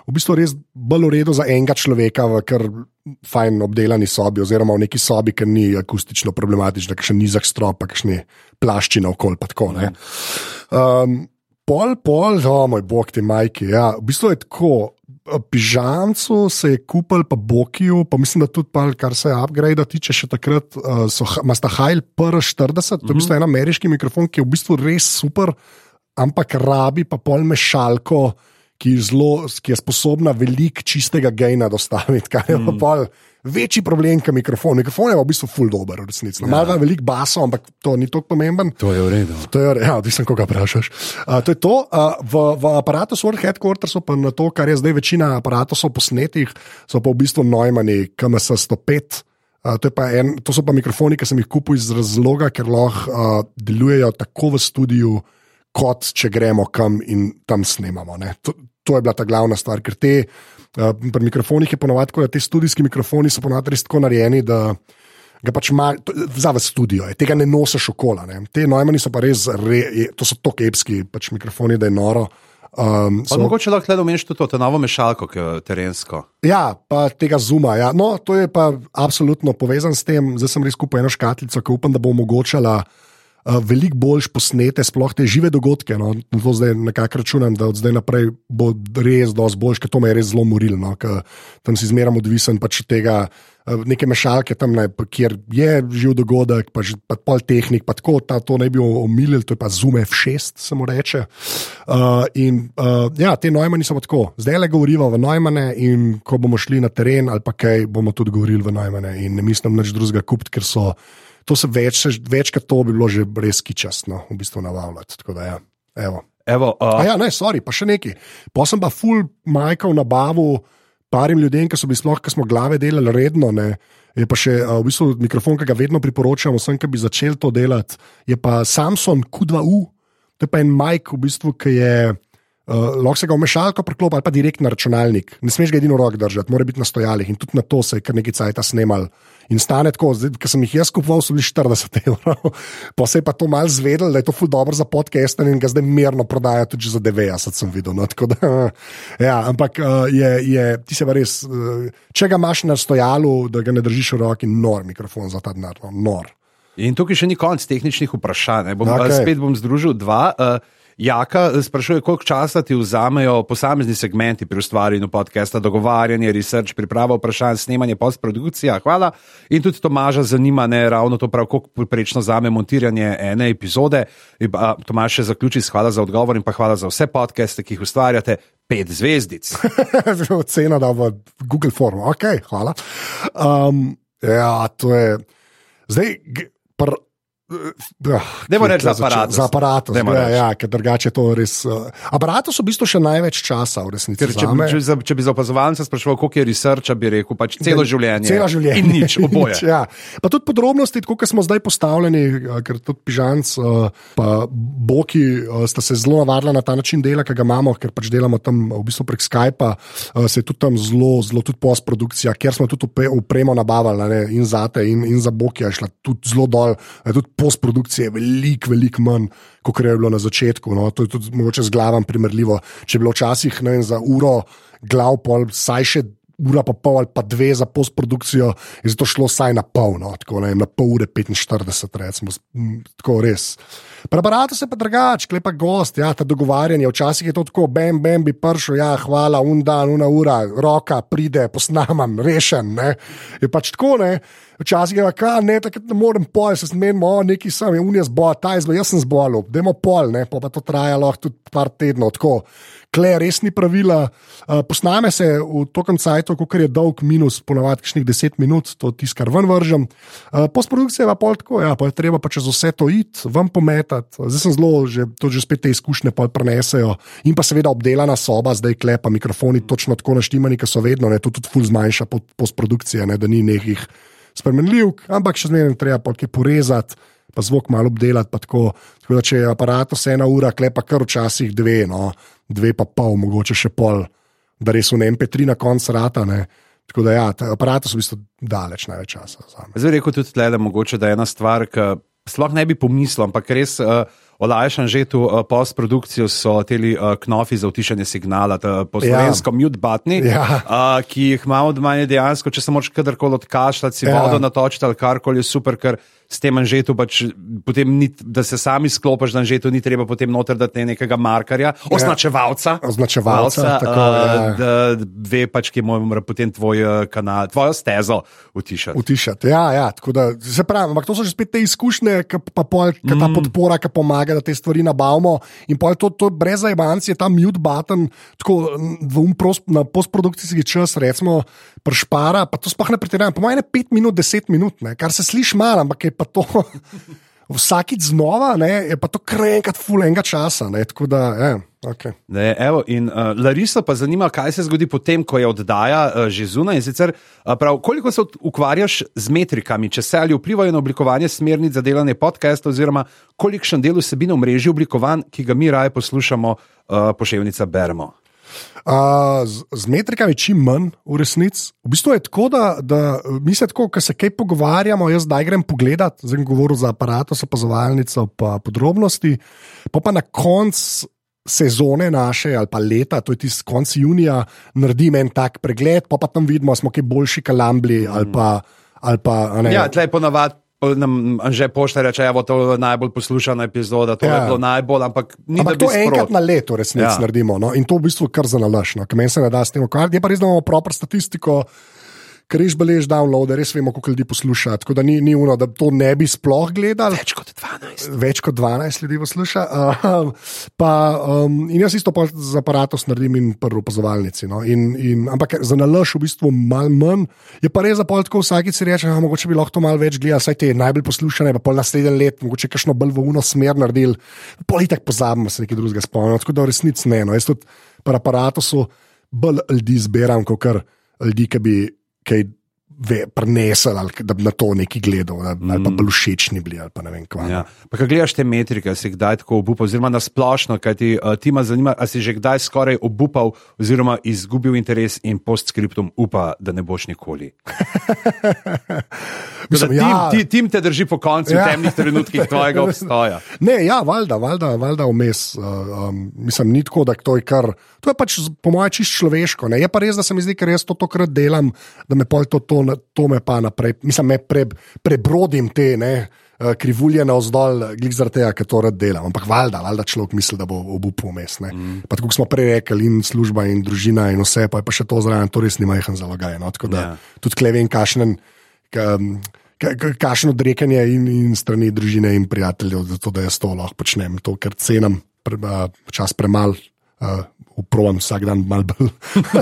v bistvu res bolj v redu za enega človeka v kar fajn obdelani sobi, oziroma v neki sobi, ki ni akustično problematična, kakšen nizek strop, pa kakšni plašči na okol. Pa tako, ne. um, pol, pol, o moj bog, ti majki. Ja. V bistvu je tako. Pižamcu se je kupil, pa Bokiju, pa mislim, da tudi, pal, kar se upgrade tiče, še takrat uh, so Masta Hajl PR40, to je v bistvu en ameriški mikrofon, ki je v bistvu res super, ampak rabi pa pol mešalko, ki je, zelo, ki je sposobna veliko čistega gejna dostaviti, kar je mm. pa pol. Večji problem kot mikrofon. Mikrofon je v bistvu full dober, v resnici. Ja. Malo velik baso, ampak to ni tako pomemben. To je v redu. To je, ja, odvisno, koga vprašaš. Uh, to je to. Uh, v, v aparatu World Headquartersu, pa na to, kar je zdaj večina aparatov posnetih, so pa v bistvu Neumani KMS 105. Uh, to, en, to so pa mikrofoni, ki sem jih kupil iz razloga, ker lahko uh, delujejo tako v studiu, kot če gremo kam in tam snemamo. ne. To, to je bila ta glavna stvar, ker te. Uh, pri mikrofonih je ponovadi tako, da ti studijski mikrofoni so ponovadi res tako narejeni, da ga pač ima, za v studio, je, tega ne nosiš okola. Ne. Te nojmani so pa res, re, to so tako epski pač mikrofoni, da je noro. Um, Pa mogoče lahko le omeniš tudi to, to novo mešalko, ki je terensko. Ja, pa tega zuma. Ja. No, to je pa absolutno povezan s tem. Zdaj sem res kupil eno škatlico, ki upam, da bo omogočala uh, veliko boljš posnete, sploh te žive dogodke. No. To zdaj nekako računam, da od zdaj naprej bo res dosti boljš, ker to me je res zelo morilo. No. ker Tam si zmeram odvisen pač od tega. Neke mešalke tam, ne, kjer je živ dogodek, pa, pa pol tehnik, pa tako, ta, to ne bi omilili, to je pa Zoom F6, se mu reče. Uh, in uh, ja, te Neumani so tako, zdaj le govorimo v Neumane, in ko bomo šli na teren ali pa kaj, bomo tudi govorili v Neumane. In ne mislim nič drugega kupiti, ker so to se več, večkrat to bi bilo že res kičasno, v bistvu navavljati. Tako da ja, evo. Evo, uh, A ja, ne, sorry, pa še nekaj. Pa sem pa full majkal nabavu parim ljudem, ki so bili sploh, ki smo glave delali redno. Ne. Je pa še v bistvu mikrofon, ki ga vedno priporočam vsem, ki bi začeli to delati, je pa Samsung Q2U, to je pa en majk, v bistvu, ki je. Uh, lahko se ga v mešalko priklopi ali pa direkt na računalnik. Ne smeš ga edino rok držati, mora biti na stojalih. In tudi na to se je kar nekaj cajt snimal. In stane tako, ki sem jih jaz kupoval, so bili 40 evrov. Pa se je pa to mal zvedel, da je to ful dobro za podcast in ga zdaj mirno prodaja tudi za 90, sem videl. No, tako da, ja, ampak uh, je, je, ti se pa res, uh, če ga imaš na stojalu, da ga ne držiš v roki, nor mikrofon za ta denar, no, nor. In tukaj še ni konc tehničnih vprašanj. Bom, okay. Spet bom združil dva. Uh, Jaka eh, sprašuje, koliko časa ti vzamejo posamezni segmenti pri ustvarjanju podcasta, dogovarjanje, research, priprava vprašanj, snemanje, postprodukcija. Hvala. In tudi Tomaža zanima, ne ravno to prav, koliko prečno zame montiranje ene epizode. Tomaž še zaključi s hvala za odgovor in pa hvala za vse podcaste, ki jih ustvarjate. Pet zvezdic. Cena, da v Google formu. Ok, hvala. Um, ja, to je. Zdaj, pr, uh, Dajmo reči za aparatus. Za aparatus. Ja, ja, ker drugače to res. Uh, aparatus so v bistvu še največ časa, v resnici. Ker če, če, za- če bi za opazovalce spraševal, koliko je researcha, bi rekel pač celo življenje. Celo življenje. In nič, oboje. nič, ja. Pa tudi podrobnosti, kot smo zdaj postavljeni, eh, ker tudi Pižanc in Boki eh, sta se zelo navadila na ta način dela, ki ga imamo, ker pač delamo tam v bistvu prek Skypa, eh, se je tudi tam zelo, zelo tudi postprodukcija, ker smo tudi upremo nabavili ne, in za te, in, in za Boki je šla tudi zelo dol, eh, tudi postprodukcije je veliko, veliko manj, kot je bilo na začetku. No. To je tudi mogoče z glavom primerljivo. Če je bilo včasih vem, za uro glav, pol, saj še ura pa pol ali pa dve za postprodukcijo, je zato šlo saj na pol, no, tako ne, na pol ure 45, recimo, tako res. Preparatu se pa drugače, klepa gost, ja, ta dogovarjanje. Včasih je to tako, bam, bam, bi prišel, ja, hvala, un dan, una ura, roka pride, posnamem, rešen. Ne. Je pač tako, ne. Včasih je pa, ne, takrat ne morem pol, se smenimo, neki sem, je unija zbol, ta je zbol, jaz sem zbolel, dajmo pol, ne, pa, pa to traja lahko tudi par tednov, tako. Kle, res ni pravila. Uh, posname se v tokem cajtu, kot je dolg, minus ponovadi kakšnih 10 minut, to je tisto, kar ven vržem. Uh, Postprodukcija je pa pol tako, ja, pa je treba pa čez vse to iti, ven pometati. Zdaj sem zelo, že, to že spet te izkušnje prenesejo. In pa seveda obdelana soba, zdaj klepa, mikrofoni točno tako naštimani, ki so vedno, ne, to tudi ful zmanjša postprodukcija, ne, da ni nekih spremenljivk, ampak še zmeraj treba pol kaj porezati. Pa zvok malo obdelati. pa Tako, tako da, če je aparat vse ena ura, klepa kar včasih dve, no, dve pa pol, mogoče še pol, da res v MP3 na koncu rata. Ne. Tako da, ja, aparat so v bistvu daleč največ časa. Zame. Zdaj rekel tudi tle, da mogoče da je ena stvar, ki sploh ne bi pomislil, ampak res uh, olajšan že tu uh, postprodukcijo so teli uh, knofi za utišanje signala, ta po Ja. slovensko ja. mute butni, Ja. uh, ki jih imamo doma in dejansko, če se moraš kadarkoli odkašljati, si Ja. vodo natočiti ali karkoli, je super, ker s tem anžetu pač ni, da se sami sklopiš na anžetu, ni treba potem noter dati nekega markarja, označevalca. Označevalca, Valca, tako, ja. da ve pač, ki mora potem tvoj uh, kanal, tvojo stezo utišati. Utišati. Ja, ja, tako da, se pravi, ampak to so že spet te izkušnje, ki pa pol, ki ta podpora, ki pomaga, da te stvari nabavimo. In pol to, to brez zajbanci je ta mute button, tako um pros, na postprodukcijski čas, recimo, prešpara, pa to sploh ne pretiravam, po mojem, 5 minut, 10 minut, ne, kar se sliši malo, ampak je pa to. Vsakič znova ne, je pa to krenkrat fulenga časa. Ne, da, ja, okay. Ne, evo, in uh, Larisa pa zanima, kaj se zgodi potem, ko je oddaja uh, že zunaj. Sicer, uh, prav, koliko se ukvarjaš z metrikami, če se ali vplivajo na oblikovanje smernic za delanje podcasta, oziroma kolikšen del vsebine v mreži oblikovan, ki ga mi raje poslušamo, uh, poševnica beremo. Uh, z, z metrikami čim manj, v resnici. V bistvu je tako, da, da mi se tako, ko se kaj pogovarjamo, jaz zdaj grem pogledat, zdaj sem govoril za aparat, opazovalnico, pa podrobnosti, pa pa na koncu. Sezone naše ali pa leta, to je tisti konec junija, naredim en tak pregled, pa, pa tam vidimo, smo kaj boljši kalambli ali pa. Ali pa ne, Ja, tleh ponavadi. Nam že pošta reče, da je to najbolj poslušana epizoda, to ja. Je bilo najbolj, ampak ni Ampak to enkrat sprot. na leto, resnici, Ja. naredimo. No? In to v bistvu kar za nalaš. No? Ker meni se ne da s tem ukvarjati. Je pa res, da imamo proper statistiko, ker res belež download, res vemo, koliko ljudi posluša. Tako da ni, ni uno, da to ne bi sploh gledali. Več kot 12. Več kot 12 ljudi posluša. Uh, pa, um, in jaz isto pa z aparatom naredim in prvo opazovalnici. No? In, in, ampak za nalaš v bistvu malo manj. Je pa res, da pol tako vsakič si reče, da mogoče bi lahko to malo več gledal, saj te najbolj poslušane, pa pol naslednji let, mogoče kakšno bolj v uno smer naredil. Pol itak pozabimo se nekaj drugega spomniti. Tako da v resnici ne. No. Jaz tudi pri aparatu bolj ljudi zbiram, kot kar ljudi, ki bi kaj ve- prenesel da bi na to neki gledal, ali, mm. ali pa bolj všečni bili pa ne vem kva. Ja. Pa, kaj gledaš te metrike, si kdaj tako obupal, oziroma na splošno, kaj ti, uh, ti me zanima, ali si že kdaj skoraj obupal, oziroma izgubil interes in postskriptum upa, da ne boš nikoli. Mislim, Tim, ja. ti, tim te drži po koncu ja. V temnih trenutkih tvojega obstoja. Ne, ja, valjda, valjda, valjda vmes. Uh, um, mislim, ni tako, da to je kar. To je pač, po mojem, čist človeško. Ne? Je pa res, da se mi zdi, ker jaz to tokrat delam, da me pol to, to, to me pa naprej, mislim, me pre, prebrodim te. Ne? eh, Krivulje na vzdolj, glej zaradi tega, ker to rad delam. Ampak valjda, valjda človek misli, da bo obupal vmes. Mm. Pa tako smo prej rekli, in služba, in družina, in vse, pa je pa še to zraven, to res ni majhen zalogaj. No? Tako da Ja. yeah. tudi kleven kašnen. Ka, ka- Kakšno odrekanje in, in strani družine in prijateljev, zato da jaz to lahko počnem, to, ker cenim pre, uh, čas premalo, uh, uprovam vsak dan malo bolj.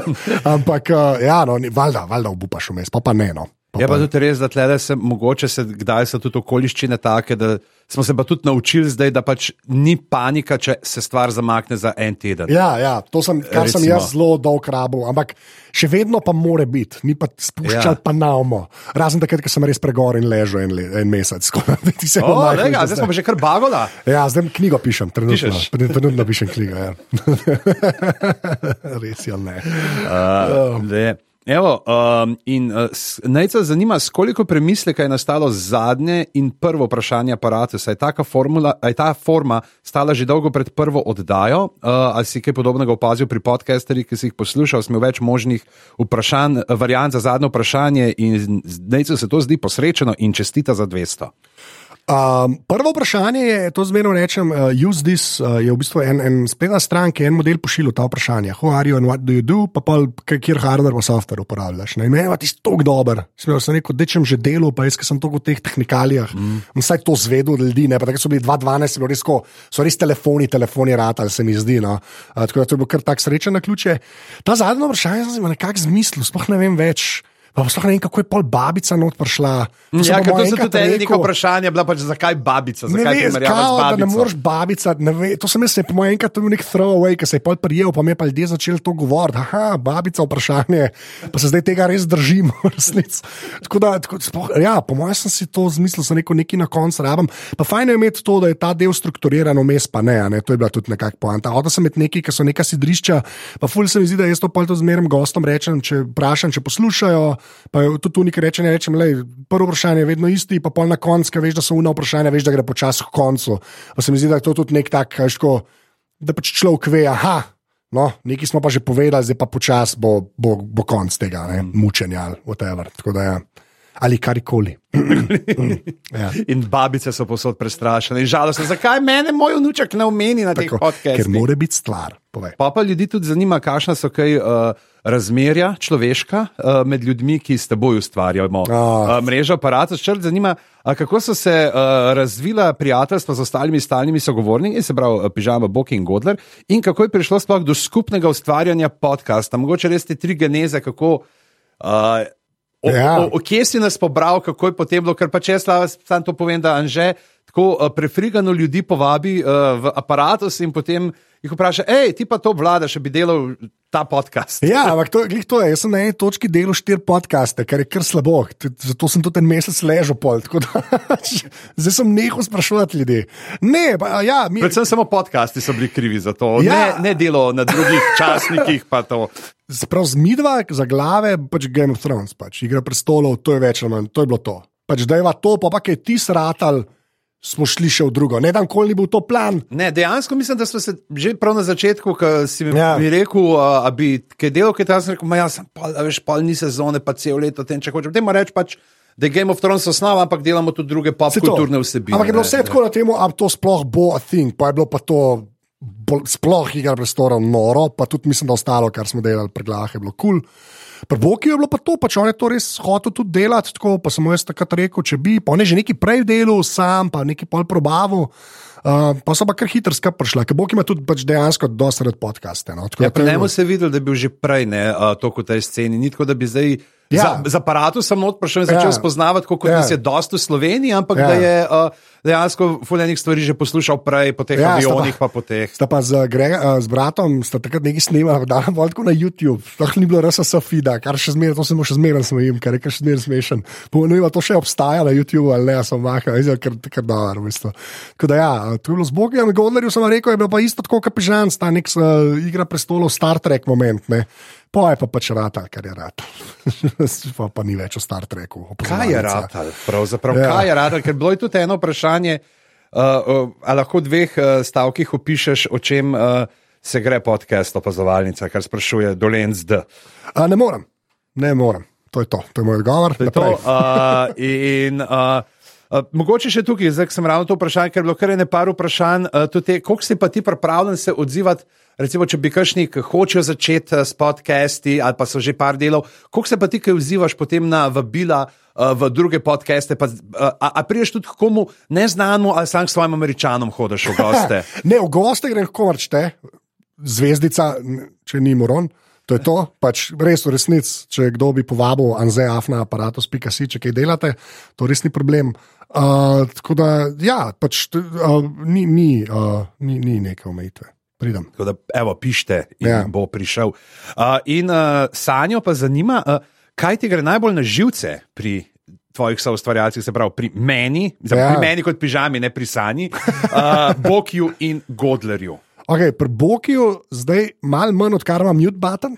Ampak, uh, ja, no, valjda, valjda obupaš vmes, pa pa ne. No. Pa, Je pa tudi res, da tlede se mogoče se, kdaj so tudi okoliščine take, da smo se pa tudi naučili zdaj, da pač ni panika, če se stvar zamakne za en teden. Ja, ja, to sem, kar sem jaz zelo dolg rabo, ampak še vedno pa more biti, ni pa spuščati Ja. pa na umo. Razen takrat, ko sem res pregor in ležal en, le, en mesec. da O, lega, zdaj smo že kar bagola. Ja, zdaj knjigo pišem, trenutno, Pišeš? trenutno pišem knjigo. Ja. Res je, ali ne. Uh, le, Evo, um, in uh, najca zanima, s koliko premisleka je nastalo zadnje in prvo vprašanje aparata. Je, formula, je ta forma stala že dolgo pred prvo oddajo, uh, ali si kaj podobnega opazil pri podcasterjih, ki si jih poslušal, smo več možnih vprašanj, variant za zadnje vprašanje in najca se to zdi posrečeno in čestita za 200. Um, prvo vprašanje je, to zmerno rečem, uh, use this, uh, je v bistvu en, en spletna stran, ki je en model pošiljal ta vprašanja. Who are you and what do you do, pa pa kjer hardware pa software uporabljaš. Ne, ne, ti si tako dober. Smel sem rekel, da sem že delal, pa jaz sem toliko v teh tehnikalijah. Mm. Vsaj to zvedel od ljudi, ne, pa tako so bili 2012, bilo res, ko, so res telefoni, telefoni ratali, se mi zdi. No. Uh, tako da to je bil kar tak srečen na ključe. Ta zadnja vprašanja sem si nekako zmislil, sploh ne vem več. Pa sploh ne vem, kako je pol babica not prišla. Ja, ker to so tudi ene neko vprašanje, bila pač zakaj babica, zakaj ne veš, kao, da ne moreš babica. Ne ve, to sem jaz, po mojem, enkrat bil nek throwaway, ki se je pol prijel, pa mi je pa ljudje začeli to govoriti. Aha, babica vprašanje, pa se zdaj tega res držimo, resnic. Tako da, tako, sploh, ja, po mojem sem si to zmislil, sem rekel, neki na koncu rabim. Pa fajn je imeti to, da je ta del strukturiran, vmes pa ne, ne, to je bila tudi nekakšna poanta. Oda sem med neki, ki so neka sidrišča, pa ful se mi zdi, da jaz to pol to zmerem gostom rečem, če vprašam, če poslušajo. Pa tudi tu nekaj reče, ne rečem, le, prvo vprašanje je vedno isti, pa pol na koncu, veš, da so uno vprašanja, veš, da gre počasi k koncu. Pa se mi zdi, da je to tudi nek tak, ško, da pač človek ve, aha, no, nekaj smo pa že povedali, zdaj pa počasi bo, bo, bo konc tega, ne, mučenja ali whatever. Tako da ja. Ali karkoli. ja. In babice so posod prestrašene in žalostne. Zakaj mene moj vnuček ne omeni na teh podcastih? Ker mora biti stvar. Pa pa ljudi tudi zanima, kakšna so kaj. Uh, razmerja človeška uh, med ljudmi, ki s teboj ustvarjamo oh. uh, mrežo aparatov. Črl zanima, uh, kako so se uh, razvila prijateljstva z ostalimi stalnimi sogovorniki, se pravi Pižama, Bok in Godler, in kako je prišlo sploh do skupnega ustvarjanja podcasta. Mogoče res te tri geneze, kako. Uh, O, ja. o, o, kje si nas pobral, kako je potem bilo, ker pa če jaz sam to povem, da Anže tako uh, prefrigano ljudi povabi uh, v aparatus in potem jih vpraša, hej, ti pa to vladaš, bi delal ta podcast. Ja, ampak to, to je. Jaz sem na eni točki delal štiri podcaste, kar je kar slabo. Zato sem tudi en mesec ležal pol. Da, zdaj sem nehal sprašovati ljudi. Ne, pa, ja, mi... Predvsem samo podcasti so bili krivi za to, ja. ne, ne delo na drugih časnikih. Sprav z midva, za glave, pač Game of Thrones, pač igra prestolov, to je več ali manj, to je bilo to. Pač da je to, pa, pa kaj ti sratal smo šli še v drugo. Ne vem, koliko je bil to plan. Ne, dejansko mislim, da smo se že prav na začetku, ko si mi, ja. mi rekel, da bi kaj delal, kaj tam sem rekel, ja, sem pa, veš, pol ni sezone, pa cel leto tem, če hočeš. Potem reč pač. Da je Game of Thrones osnova, ampak delamo tudi druge popkulturne vsebine. Ampak je bilo vse tako na tem, da to sploh bo a thing, pa je bilo pa to sploh igra prostora noro, pa tudi mislim, da ostalo, kar smo delali pri glavah, je bilo kul. Cool. Pri Boki je bilo pa to, pač on je to res hotel tudi delati, tako pa sem jaz takrat rekel, če bi, pa on je že nekaj prej delal, sam pa nekaj pol probavu. Uh, pa so pa kar hitro skupaj prišla, ker Bog ima tudi pač dejansko dosta rad podcaste. No? Ja, ne bomo se videli, da bi bil že prej ne, uh, to kot tej sceni, ni tako, da bi zdaj. Ja. Za, za aparatu sem odprašal in začel ja. spoznavati, kako ja. je dosto v Sloveniji, ampak ja. da je uh, dejansko fulejnih stvari že poslušal prej, po teh ja, avionih, pa, pa po teh. Sta pa z, Gre, uh, z bratom, sta takrat nekaj snimali, da je bilo na YouTube, sploh ni bilo res Sofida, kar še zmeraj, to se mu še zmeraj smejim, ker je kar še zmeraj smešen. Ne vem, to še obstaja na YouTube ali ne, sem mahal, je kar, kar dobro, v bistvu. Tako da ja, to je bilo z Bogom, Gondlerju sem rekel, je bilo pa isto tako, kot Pižan, sta nek uh, igra prestolov, Star Trek moment. Ne. Pa je pa pač rata, kar je rata. pa, pa ni več o Star Treku. Kaj je rata? Pravzaprav, ja. kaj je rata? Ker bilo je tudi eno vprašanje, uh, uh, ali lahko v dveh uh, stavkih opišeš, o čem uh, se gre podcast opazovalnica, kar sprašuje Dolenc D. A, ne morem, ne morem. To je to, to je moj odgovor. To je to, uh, in, uh, Uh, mogoče še tukaj, zdaj sem ravno to vprašanje, ker je bilo kar nekaj vprašanj. Uh, Kako si pa ti pripravljen se odzivati recimo, če bi kakšni hočejo začeti eh, s podcasti ali pa so že par delov, koliko se pa ti kaj odzivaš potem na vabila uh, v druge podcaste? Pa, uh, a, a priješ tudi komu neznanemu ali sam s svojim američanom hodiš v goste? ne, v goste gre lahko vrčte, zvezdica, če ni moron. To je to, pač res v resnici, če kdo bi povabil Anzeaf na aparatus.si, če kaj delate, to res ni problem. Uh, tako da, ja, pač uh, ni, ni, uh, ni, ni neke omejitve pridem. Da, evo, pišite in ja. bo prišel. Uh, in uh, Sanjo pa zanima, uh, kaj ti gre najbolj na živce pri tvojih soustvarjalcih, se pravi pri meni, ja. pri meni kot pižami, ne pri Sanji, uh, Bokiju in Godlerju. Okay, pri Bokiju zdaj malo manj, odkar imam mute button.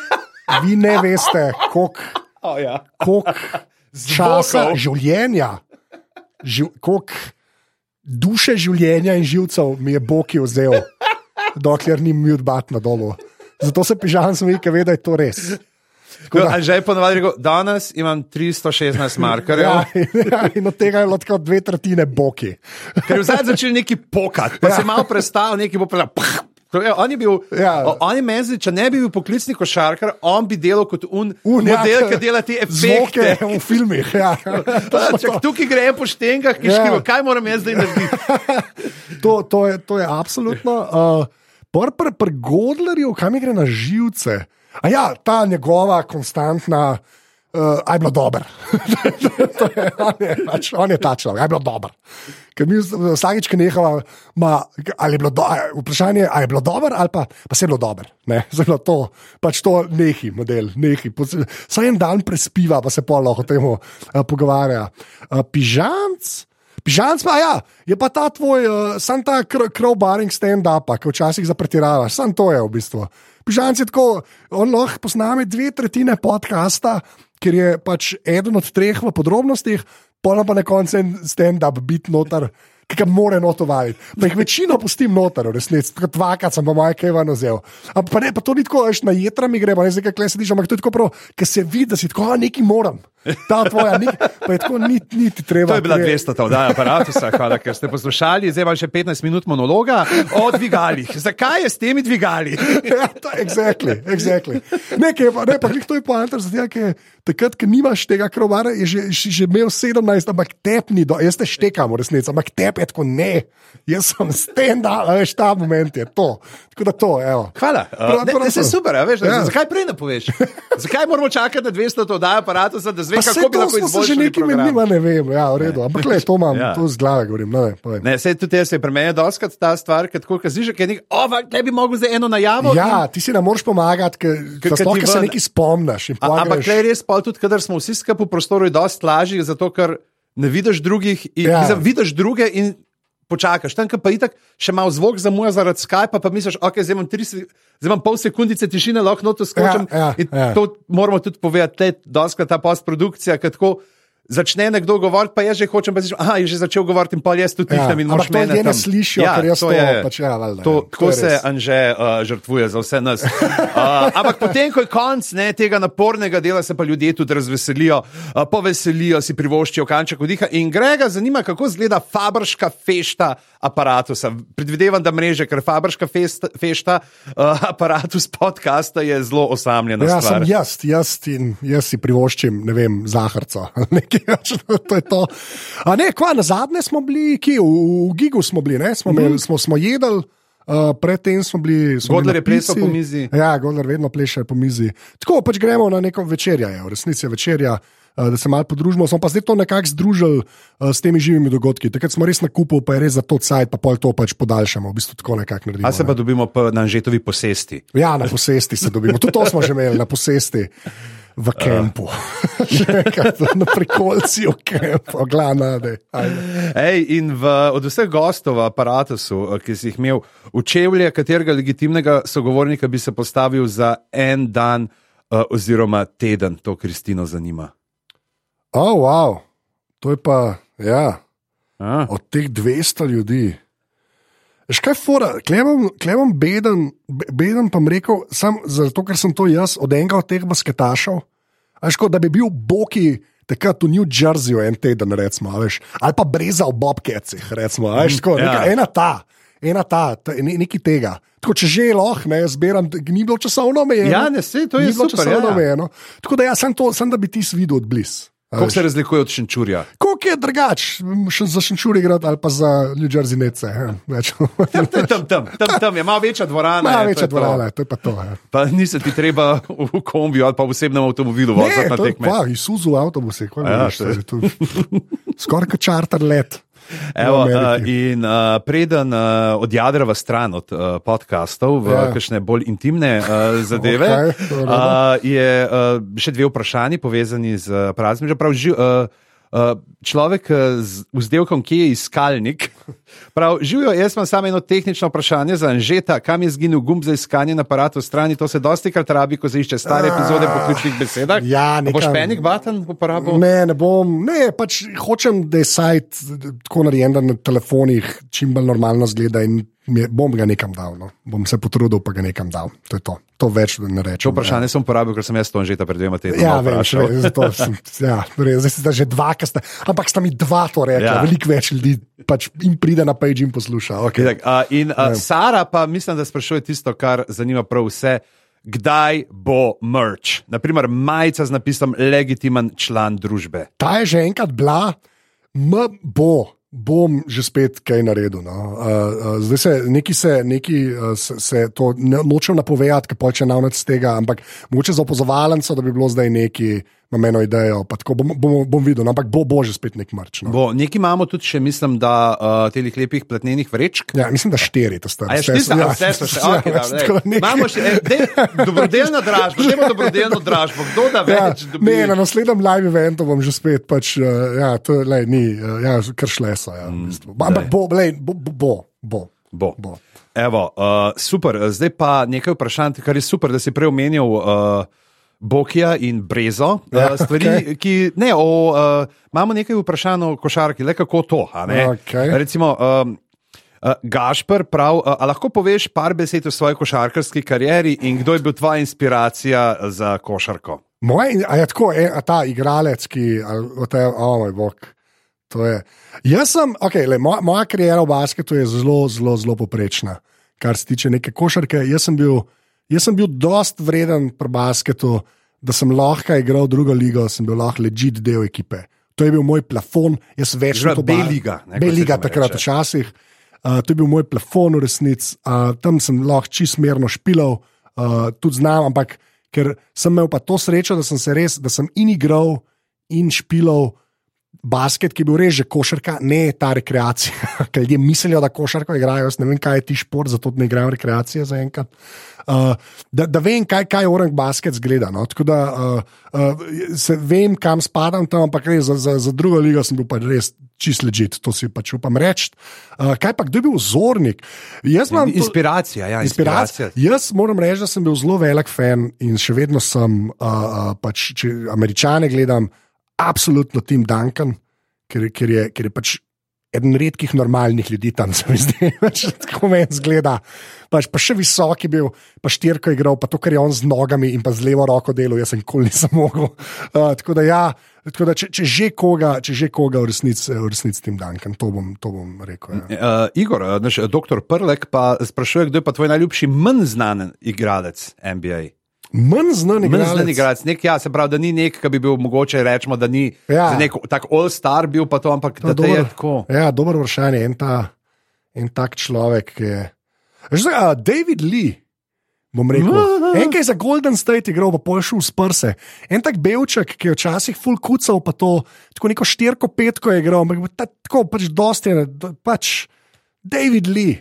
vi ne veste, koliko Oh, ja. koliko časa Zvokov. življenja, živ, koliko duše življenja in živcev mi je Bog vzel, dokler ni mute bat na dolu. Zato se pižam, sem rekel, da je to res. Tako da- Že je ponovadi rekel, danes imam 316 markerjev. Ja, ja, in od tega je tako dve tretjine boki. Ker je zdaj začel neki pokati, pa ja. se malo prestal, neki bo. Ja, on je bil, Ja. ja. on je meni, če ne bi bil poklicni košarkar, on bi delal kot un, Un, ja, model, ke- ki dela te Zvoke efekte. v filmih. Ja. Čak, tukaj gre po štengah, ki Ja. ja. škrivo, kaj moram jaz zdaj narediti. To, to, je, to je absolutno. Uh, Pri pr, pr Godlerju, kam mi gre na živce. A ja, ta njegova konstantna. Uh, aj bilo dobro. Je- on je pač- on je ta človek, aj bilo dobro. Ker mi vsakič, ki nehava, ma, ali je bilo do, a- vprašanje je, ali je bilo dobro, ali pa, pa se je bilo dobro. Ne, zelo to, pač to nehi model, nehi. Vsaj en dan prespiva, pa se pol lahko o tem uh, pogovarja. Uh, pižamc. Pižamc pa ja, je pa ta tvoj, uh, sam ta kr crowbaring stand-up, ki včasih zapretiravaš, sam to je v bistvu. Pižamc je tako, on lahko posname dve tretjine podcasta, ker je pač eden od treh v podrobnostih, polno pa na koncu en stand-up bit noter. Ki ga mora notovati. Pa jih večino pustim noter, v resnici, tako dvakrat sem pa moj kaj van vzel. Ampak pa, ne, pa to ni tako, veš, na jedra mi gre, pa ne zdaj, kaj sediš, ampak to je tako prav, ker se vidi, da si tako, a neki moram. Ta tvoja, ni, pa je tako, ni, ni ti treba. To je bila Ker 200 oddaja aparata, hvala, ker ste poslušali. Zdaj imam še 15 minut monologa o dvigalih. Zakaj je s temi dvigali? ja, to je exactly, exactly. Nekaj, pa, ne, pa to je poanta, zato ker takrat, ko nimaš tega krovara, je že, si že imel 17, ampak tepni, do, jaz te štekam v resnici, ampak tep je tako ne. Jaz sem stand-up, a veš, ta moment je to. Tako da to, evo. Hvala. Prav- Uh, ne, prav ne, se super, a veš, Ja. zakaj prej ne poveš? Zakaj moramo čakati na 200 oddaja aparata, da Pa zveš, kako bi lahko se že izboljšali nekaj med njima, ne vem, ja, v redu. Ampak le, to imam, ja. To z glave govorim. No, ne, povej. Ne, sej tudi jaz se pri meni doskrat ta stvar, ker tako kaziš, ker nek, oh, ne bi mogel zdaj eno najavo. Ja, ti si nam moraš pomagati, ker sploh, se nekaj spomniš. in ampak le res pa tudi, kadar smo vsi skupaj v prostoru, je dosti lažje, zato ker ne vidiš drugih, in, Ja. mislim, vidiš druge in počakaš. Tam, ko pa itak še malo zvok zamuja zaradi Skypa, pa misliš, ok, zdaj imam, tri, zdaj imam pol sekundice tišine, lahko noto skočim. Ja, ja, ja. to moramo tudi povedati, te doskrat ta postprodukcija, ker tako. Začne nekdo govoriti, pa jaz že hočem, pa si aha, je že začel govoriti, in pa jaz tudi Ja, tihnem in moraš to ljudje ne slišijo, ker jaz to pač, ja, valjda, to, ja, to tako je se res. Anže uh, žrtvuje za vse nas. Uh, ampak potem, ko je konc ne, tega napornega dela, se pa ljudje tudi razveselijo, uh, poveselijo, si privoščijo kanček vdiha. In Grega zanima, kako izgleda fabrška fešta aparatusa. Predvidevam, da mreže, ker fabrška festa, fešta uh, aparatus podcasta je zelo osamljena Ja, stvar. sem jaz, jaz, in, jaz si privoščim, ne vem, zahrca. Nekaj več, to je to. A ne, kva, na zadnje smo bili, ki v, v Gigu smo bili, ne? smo, imeli, smo, smo jedli. Uh, predtem smo bili. Smo Godler bili je plesal po mizi. Ja, Godler vedno pleše po mizi. Tako pač gremo na neko večerjo, je, v resnici je večerja. uh, Da se malo podružimo, smo pa zdaj to nekako združili uh, s temi živimi dogodki. Takrat smo res na kupu, pa je res za to cajt, pa pol to pač podaljšamo, v bistvu tako nekako naredimo. A se ne. pa dobimo pa na Anžetovi posesti. Ja, na posesti se dobimo. Tudi to smo že imeli, na posesti v kampu. Še enkrat, na prekolci v kampu, glavna. Ej, in v, od vseh gostov v aparatusu, eh, ki si jih imel, v čevlje, katerega legitimnega sogovornika bi se postavil za en dan uh, oziroma teden, to Kristino zanima. Oh, wow, to je pa, ja, A? od teh 200 ljudi. Veš kaj, fora, klemam beden, be- beden pa mi rekel, sam zato, ker sem to jaz od enega od teh basketašov. Veš, kot da bi bil Boki takrat v New Jerseyju en teden, recimo, veš, ali pa brezal Bobkecih, recimo, a veš, tako, Ja. neka, ena ta. Ena ta, ta ne, nekaj tega. Tako, če že lahko, ne, zbiram, ni bilo časovno omejeno. Ja, ne, saj, to je super, časovno ja. omejeno. Tako da, ja, sem to, sem da bi ti videl od blizu. Kako se razlikuje od Šenčurja? Koliko je drugač, za Šenčuri igrati ali pa za New Jersey nece? ja, več. Tam, tam, tam, tam, tam je malo večja dvorana. Malo je, to večja je to. dvorana, to je pa to. Ja. Pa nisi ti treba v kombiju ali pa v osebnem avtomobilu voziti na to je tekme. pa, Isuzu avtobuse, kaj Ja, veš, to to je- je tu. Skoraj kot čarter let. Evo, v Ameriki. in uh, preden uh, odjadrava stran od uh, podkastov v Ja. kakšne bolj intimne uh, zadeve, v redu. uh, je uh, še dve vprašanji povezani z uh, praznikom. Prav, ži, uh, Uh, človek uh, z vzdelkom, ki je iskalnik. Prav, živijo, jaz imam samo eno tehnično vprašanje za Anžeta, kam je zginil gumb za iskanje na aparatu strani. To se dosti krat rabi, ko se išče stare epizode po ključnih besedah. Ja, A Boš nekam- penik button uporabil? Ne, ne bom, ne, pač hočem, da je sajt tako narejen, da na telefonih čim bolj normalno zgleda in je- bom ga nekam dal. No. Bom se potrudil, pa ga nekam dal. To je to. To več ne To rečem. vprašanje sem uporabil, ker sem jaz to Anžeta pred dvema tednoma Ja, vprašal. še, zato sem, ja, res, zdaj ste že dva, ste, ampak sta mi dva to rekla. Ja. Ja. Veliko več ljudi pač in pride na page in posluša. Okay. Itak, uh, in uh, Sara pa mislim, da sprašuje tisto, kar zanima prav vse. Kdaj bo merch? Naprimer, majica z napisom legitimen član družbe. Ta je že enkrat bila, m bo. Bom že spet kaj naredil. No. Uh, uh, zdaj se neki, se, neki uh, se, se to ne, nočem napovedati, ker poče navnet z tega, ampak mogoče za opozovalnico, da bi bilo zdaj neki, imam eno idejo. pa Tako, bom, bom, bom videl, no, ampak bo, bo že spet nek mrč. No. Bo, nekaj imamo tudi, še, mislim, da uh, teh lepih platnenih vrečk. Ja, mislim, da štiri to sta. A je štiri, a vse so še okay, da, lej. Imamo še eh, dej, dobrodelno dražbo, ne bo dobrodelno dražbo, kdo da Ja, več dobi. ne, na naslednjem live eventu bom že spet, pač, uh, ja, to lej, ni, uh, ja, kar šlesa. Ja, v bistvu. Ampak bo, lej, bo, bo, bo, bo. Bo. bo. Evo, uh, super, zdaj pa nekaj vprašanj, kar je super, da si prej omenil. Uh, Bokija in Brezo, Ja, ja, stvari, okay. ki ne, o, uh, imamo nekaj vprašanj o košarki, le kako to. Okej. Recimo, um, uh, Gašpr, prav, uh, a lahko poveš par besed o svoji košarkarski karieri in kdo je bil tvoja inspiracija za košarko? Moj, a je tako, e, a ta igralec, ki, ali, te, oh moj bog. To je. Jaz sem, okay, le, moja, moja karijera v basketu je zelo, zelo, zelo poprečna, kar se tiče neke košarke. Jaz sem bil, jaz sem bil dost vreden pri basketu, da sem lahko igral drugo ligo, sem bil lahko ležit del ekipe. To je bil moj plafon, jaz več Že to ba- B-liga, ne, kot B-liga temu takrat včasih. Uh, to je bil moj plafon v resnici, uh, tam sem lahko čistmerno špilal, uh, tudi znam, ampak ker sem imel pa to srečo, da sem se res, da sem in igral in špilal basket, ki je bil res že košarka, ne ta rekreacija. Ker ljudje mislijo, da košarko igrajo, jaz ne vem, kaj je ti šport, zato ne igrajo rekreacije za enkrat. Uh, da, da vem, kaj, kaj orang basket zgleda. No? Tako da uh, uh, vem, kam spadam tam, ampak res za, za, za drugo ligo sem bil pa res čist ležit, to si pač upam reči. Uh, kaj pa, kdo je bil vzornik? To- Inspiracija, ja, Inspiracija. inspiracija. Jaz moram reči, da sem bil zelo velik fan in še vedno sem, uh, uh, pač, če američane gledam, absolutno Tim Duncan, ker, ker, je, ker je pač eden redkih normalnih ljudi tam, se mi zdi, pač tako meni zgleda. Pač, pa še visok je bil, pa štirko je igral, pa to, kar je on z nogami in pa z levo roko delal, jaz sem nikoli nisem mogel. Uh, tako da, ja, tako da če, če že koga, če že koga v resnici, v resnici Tim Duncan, to bom, to bom rekel. Ja. Uh, Igor, naš doktor Prlek pa sprašuje, kdo je pa tvoj najljubši, manj znan igralec NBA. Manj znan Manj igralec. znan igralec, nek, ja, se pravi, da ni nek, ki bi bil mogoče rečemo, da ni Ja. ja. nek tak all-star bil, pa to, ampak da te je tako. Ja, dobro vprašanje. En, ta, en tak človek je. Zdaj, a, David Lee, bom rekel. En, ki je za Golden State igral, pa pol šel s prse. En tak belček, ki je včasih full kucal, pa to tako neko štirko, petko je igral, ampak ta, tako pač dosti je, pač David Lee.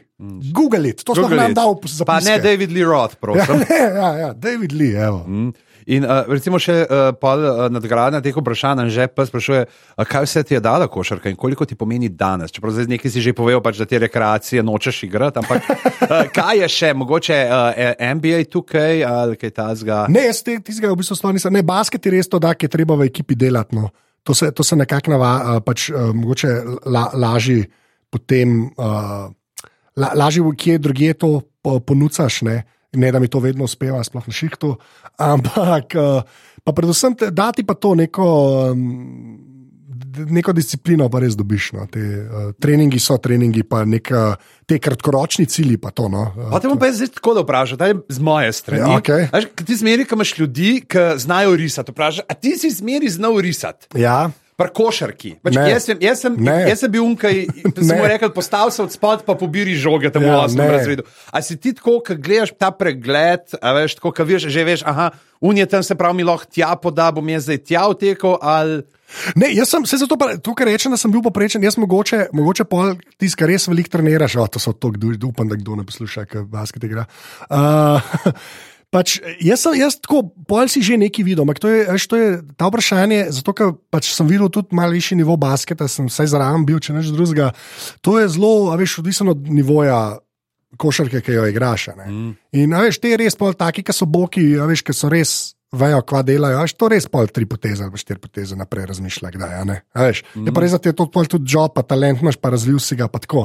Google it, to sem Google nam it. dal za Pa ne David Lee Roth, Ja, prosim. ne, ja, ja, David Lee, evo. Mm. In uh, recimo še uh, pol uh, nadgradnja teh vprašanj, že pa sprašuje, uh, kaj vse ti je dala košarka in koliko ti pomeni danes. Čeprav zdaj nekaj si že povedal, pač, da te rekreacije nočeš igrati, ampak uh, kaj je še, mogoče uh, NBA tukaj ali kaj tasga. Ne, jaz te- tistega v bistvu sploh nisem. Ne, basket je res to, da je treba v ekipi delati. No. To se, to se nekako nava, a, pač, a, mogoče la, lažje potem, a, la, lažje kje drugje to po- ponucaš. Ne. ne, da mi to vedno uspeva, sploh na šihtu. Ampak, a, pa predvsem te, dati pa to neko. Um, Neko disciplino pa res dobiš. No. Te, uh, treningi so treningi, pa neka, te kratkoročni cilji. Pa to, no. Pa te bom pa zdaj tako da vprašal, daj z moje strani. Ja. Veš, k- ti zmeri, ko imaš ljudi, ki znajo risati. Vprašaj, a ti si zmeri znal risati? ja. Pri košarki. Pač Ne. jaz, sem, jaz, sem, Ne. jaz sem bil unkaj, sem rekel, postav se od spod, pa pobiri žoge tam v Ja, osmem ne. razredu. A si ti tako, ko gledaš ta pregled, veš, tako, ko veš, že veš, aha, unije tam se pravi, mi lahko tja poda, bom jaz zdaj tja vtekel, ali Ne, jaz sem se zato, pa, to, kar rečem, da sem bil poprečen, jaz mogoče, mogoče pol tisti, ki res veliko treniraš, o, to so to, kdo, upam, da kdo ne posluša, ker basket igra. Uh, Pač, jaz, sem, jaz tako, pol si že nekaj videl, ampak to je, veš, to je ta vprašanje, zato ker pač sem videl tudi malo višji nivo basketa, sem vsaj zraven bil, če neč drugega. To je zelo, a veš, odvisno od nivoja košarke, ki jo igraš. a ne. Mm. In veš, te res pol taki, ki so boki, a veš, ki so res. Vejo, kva delajo, a veš, to res pol tri poteze ali štiri poteze naprej razmišlja, kdaj. veš, mm. Je pa res, da ti je to pol tudi job, pa talent imaš, pa razvil si ga, pa tako.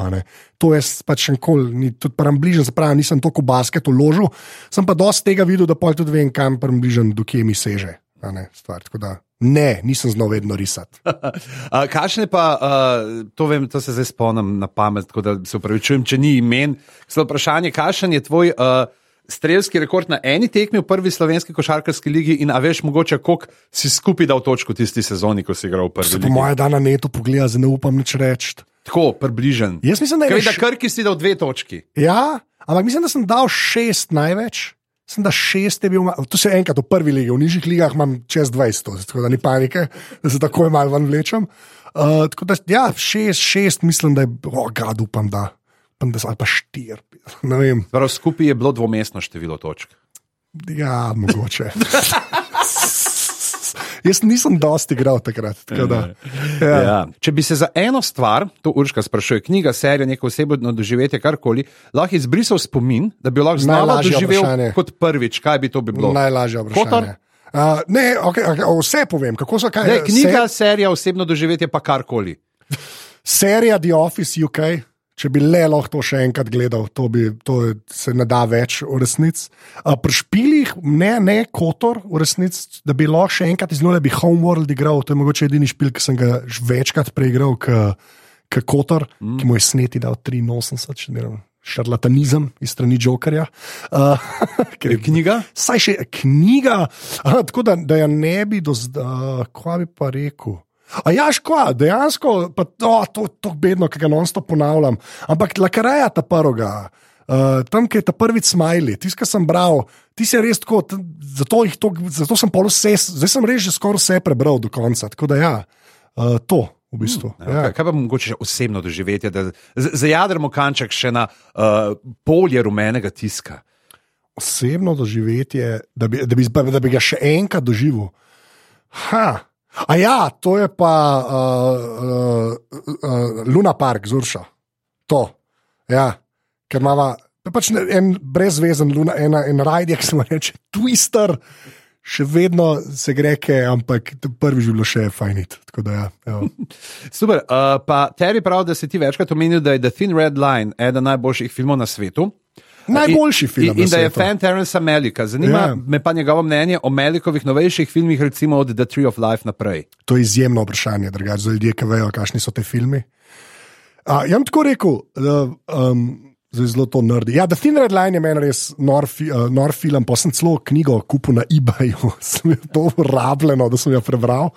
To jaz pač nikoli, ni tudi param bližen, se pravi, nisem toliko v basket uložil, sem pa dosti tega videl, da pol tudi vem, kam param bližen, do kje mi seže. a Ne, stvar, da ne, nisem znal vedno risati. Kakšne pa, uh, to, vem, to se zdaj spomnim na pamet, tako da se upravičujem, če ni imen. Vprašanje, kakšen je tvoj uh, strelski rekord na eni tekmi v prvi slovenski košarkarski ligi in a veš, mogoče koliko si skupaj dal točko tisti sezoni, ko si igral v prvi Se po ligi? moje dana neto pogleda, zdaj ne upam nič reči. Tako, približen. Jaz mislim, da je Kaj, da š- Krki si dal dve točki. Ja, ampak mislim, da sem dal šest največ. Sem da šest je bil, to se enkrat v prvi ligi, v nižjih ligah imam čez 20, tako da ni panike, da se takoj malo ven vlečem. Uh, tako da, ja, šest, šest, mislim, da je, oh, gad, upam, da, upam, da so, ali pa štiri, Prav skupaj je bilo dvomestno število točk. ja, mogoče. Jaz nisem dosti igral takrat. tako Da, ja. Ja. Če bi se za eno stvar, to Urška sprašuje, knjiga, serija, neko osebno doživetje, karkoli, lahko izbrisal spomin, da bi lahko znova Najlažje doživel vprašanje. kot prvič, kaj bi to bi bilo? Najlažje vprašanje. Uh, ne, okay, okay, vse povem, kako so kaj. Ne, knjiga, se- serija, osebno doživetje, pa karkoli. Serija The Office UK, če bi le lahko to še enkrat gledal, to, bi, to je- se ne da več v resnici. Uh, Pri špilih, ne, ne Kotor, v resnici, da bi lahko še enkrat iz nule bi Homeworld igral, to je mogoče edini špil, ki sem ga večkrat preigral, kot Kotor, mm. ki mu je sneti dal 83, če ne vem. Šarlatanizem iz strani Jokerja. Uh, je Knjiga? Saj še knjiga, Aha, tako da, da jo ne bi do zdaj, kva bi pa rekel. A ja, škoda, dejansko, pa to, to, to bedno, ki ga non-stop ponavljam. Ampak lakaraja ta prvoga. Uh, tam, ki je ta prvi smajli, tisti, ki sem bral, ti si res tako, zato, jih to, zato sem pol vse, zdaj sem res že skoraj vse prebral do konca. Tako da ja, uh, to v bistvu. Ja. Ja. Kaj pa mogoče še osebno doživetje, da z- zajadremo kanček še na uh, polje rumenega tiska? osebno doživetje, da bi, da, bi, da bi ga še enkrat doživel. Ha. A ja, to je pa uh, uh, uh, Luna Park, Zurša. To. Ja, ker imamo pač en brezvezen, luna, ena, en rajd, ki se mu reče Twister. Še vedno se greke, ampak prvi že bilo še fajnit. Da, ja. Super, uh, pa Terry pravi, da si ti večkrat omenil, da je The Thin Red Line eden najboljših filmov na svetu. Najboljši In- film In, in na da je fan Terence Melika. Zanima Ja. yeah. me pa njegovo mnenje o Melikovih novejših filmih, recimo od The Tree of Life naprej. To je izjemno vprašanje, drugače za ljudje, ki vejo, kakšni so ti filmi. Uh, jaz bom tako rekel, da um, zdaj zelo to naredi. Ja, The Thin Red Line je meni res nor, fi, uh, nor film, pa sem celo knjigo kupil na eBayu, sem jo to rabljeno, da sem jo prebral.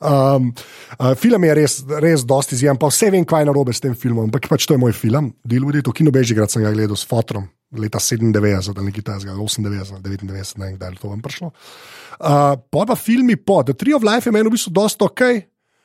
Um, uh, film je res, res dosti izjemen, pa vse vem, kaj je narobe s tem filmom, ampak pač to je moj film. Del ljudi, to kino Bežigrad sem ga gledal s fotrom. Leta 97, ali nekaj takega, 98, 99, ne vem, kdaj je to vam prišlo. Uh, pa pa filmi po, The Tree of Life je meni v bistvu dosta ok.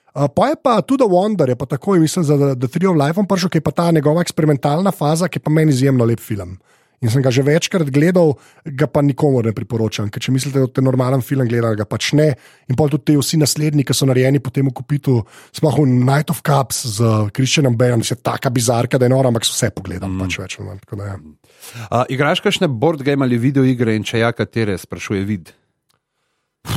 Uh, pa je pa tudi Wonder, je pa takoj, mislim, za The, The Tree of Life, prišel, ki je pa ta njegova eksperimentalna faza, ki je pa meni izjemno lep film. In sem ga že večkrat gledal, ga pa nikomor ne priporočam, ker če mislite, da je normalen film, gledal ga pač ne. In pa tudi vsi naslednji, ki so narejeni po tem kupitu, sploh v Night of Cups z Christianom Baleom, se taka bizarka, da je nora, ampak so vse pogledam, mm. pač več manj. ja. Uh, igraš kakšne board game ali video igre in če ja, katere, sprašuje vid.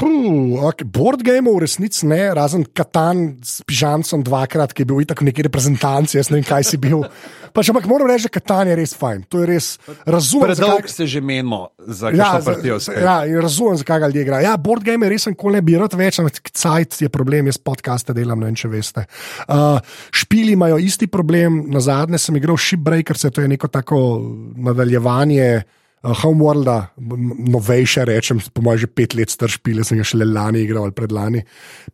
Okay. Board game v resnici ne, razen Katan s pižamcem dvakrat, ki je bil itak v neki reprezentanci, jaz ne vem, kaj si bil. Pač, ampak moram reči, da Katan je res fajn. To je res razumem. Predolg zakaj- se že menimo za Ja, partijo. za- ja, in razumem, zakaj ga ljudje igrajo. Ja, board game je res nikoli ne bi rad več, ampak cajt je problem, jaz podcaste delam, ne vem, če veste. Uh, špili imajo isti problem, na zadnje sem igral Shipbreakers, to je neko tako nadaljevanje. Homeworlda, novejše rečem, po mojem že pet let star špil, sem ga šele lani igral ali predlani.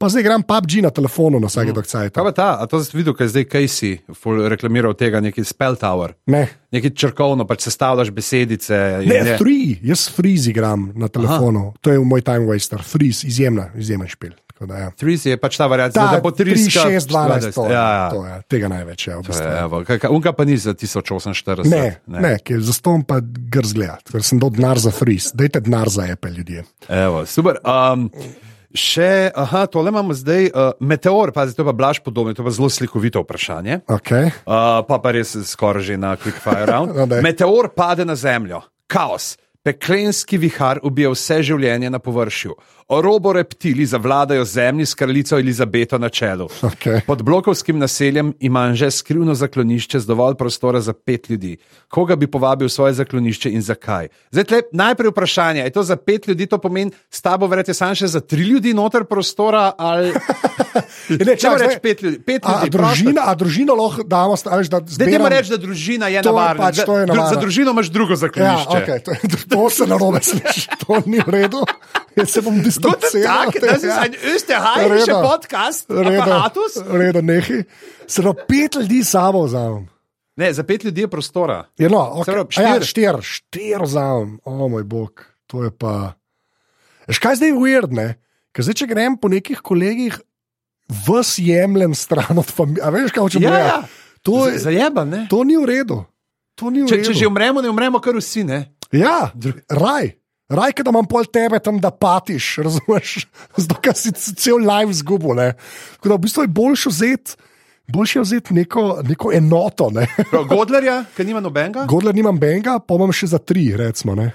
Pa zdaj igram PUBG na telefonu na vsake mm. Kaj dokcajt. pa ta, a to si videl, kaj zdaj Casey reklamiral tega, neki Spell Tower. Ne, Neki črkovno, pač sestavljaš besedice. ne, je- free, jaz freeze igram na telefonu, Aha. to je moj time waster, freeze, izjemna, izjemen špil. Da, ja. Threes je pač ta varianta, Ta, da bo 3, 3, 6, 12, to, Ja, ja. to je, tega največ je. Evo, kaj- kaj- Unka pa ni za 1048. Ne, ne. ne ker za ston pa grz gleda, ker sem dal denar za fris, dajte denar za Apple ljudje. Evo, super. Um, še, aha, tole imamo zdaj. Uh, meteor, pazi, to je pa blaž podobno, to je pa zelo slikovito vprašanje. Okay. Uh, pa pa res skoraj že na Quickfire round. No, daj. Meteor pade na zemljo, kaos. Peklenski vihar ubija vse življenje na površju. Orobo reptili zavladajo zemlji s kraljico Elizabeto na čelu. Okej. Pod blokovskim naseljem ima že skrivno zaklonišče z dovolj prostora za pet ljudi. Koga bi povabil v svoje zaklonišče in zakaj? Zdaj, tle, najprej vprašanje, je to za pet ljudi, to pomeni, s tabo verjete samo še za tri ljudi noter prostora ali Ne, če čakaj, reč zdaj- pet ljudi? Pet A, ljudi a, družina, a družino lahko damo, sta- a veš, da Zdaj ti reči, da družina je je navarna. pač, to je Za- navarno. Za družino imaš drugo Ja, zaklonišče. okay, to, je- se narobe sliši, to ni v redu. Jaz se bom distanciral. Das ist ein österreichischer Redo. Podcast, Redo, Apparatus. redo, nehi. Se pravi, pet ljudi samo vzamem. Ne, za pet ljudi je prostora. Ja, no, okay. A ja, štir. štir, štir vzamem. O moj bog, to je pa. Veš, kaj zdaj je weird, ne? Ker zdaj, če grem po nekih kolegih, vas jemljem stran od familije. A veš, kaj hočem Ja, povedati? ja. To, je- Zajeban, ne? to ni v redu. Ni v Če, redu. če že umremo, ne umremo kar vsi, ne? Ja, raj. Raj, da imam pol tebe tam, da patiš, razumeš? Zato, ker si cel live zgubil. ne. Tako da v bistvu je boljše vzeti. Boljše je vzeti neko, neko enoto. Ne? Godlerja, ki nima nobenega. Godler nimam benga, pa imam še za tri, recimo. Ne?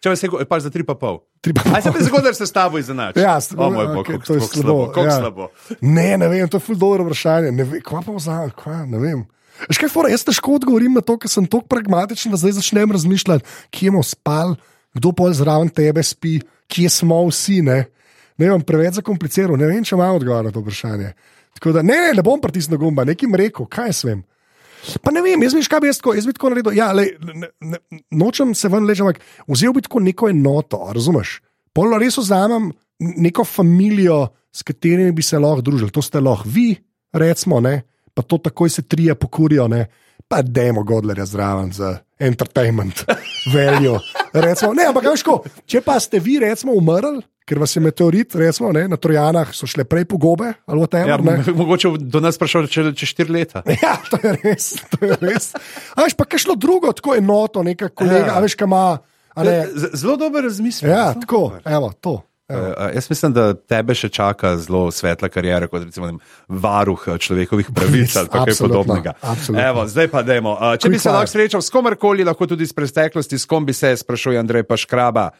Če je go- pač za tri pa pol. Tri pa Aj se zgodil, da se s tabo izenači. Ja, s- o moj bog, okej, kako to je kako slabo, slabo. Kako ja. slabo. Ne, ne vem, to je ful dobro vprašanje. Ne vem, kva pa vzamem, kva, ne vem. Veš kaj, fora, jaz težko odgovorim na to, ker sem tako pragmatičen, da zdaj začnem razmišljati, kje smo spal, kdo pol zraven tebe spi, kje smo vsi. Ne, ne vem, preveč zakompliciral, ne vem, če imam odgovor na to vprašanje. Tako da ne, ne, ne bom pritisnil gumba, nekim rekel, kaj jaz vem. Pa ne vem, jaz veš, kaj bi jaz tako, jaz bi tako naredil. Ja, lej, ne, ne, nočem se ven leči, ampak vzel bi tako neko enoto, razumeš? Polno res vzamem neko familijo, s katerimi bi se lahko družili. To ste lahko vi, recimo, ne? Pa to takoj se trije pokurijo, ne? pa dajmo Godlerja zraven za entertainment, value. Recimo, ne, ampak veš, ko, če pa ste vi, recimo, umrli. Ker vas je meteorit, recimo, ne, na Trojanah so šle prej pogobe tem. Ja, mo- mogoče do nas prišel čez če štiri leta. Ja, to je res. To je res. A veš, pa kaj šlo drugo, tako enoto, neka kolega, Ja. a veš, kaj ima. ne. Zelo dober razmislek. Ja, tako, dober. evo, to. Uh, jaz mislim, da tebe še čaka zelo svetla karijera, kot recimo ne varuh eh, človekovih pravic ali kaj podobnega. absolutno. Evo, zdaj pa dajmo. Uh, če bi Quick se fire. lahko srečal s komerkoli, lahko tudi iz preteklosti, s kom bi se, sprašuje Andrej Paškraba.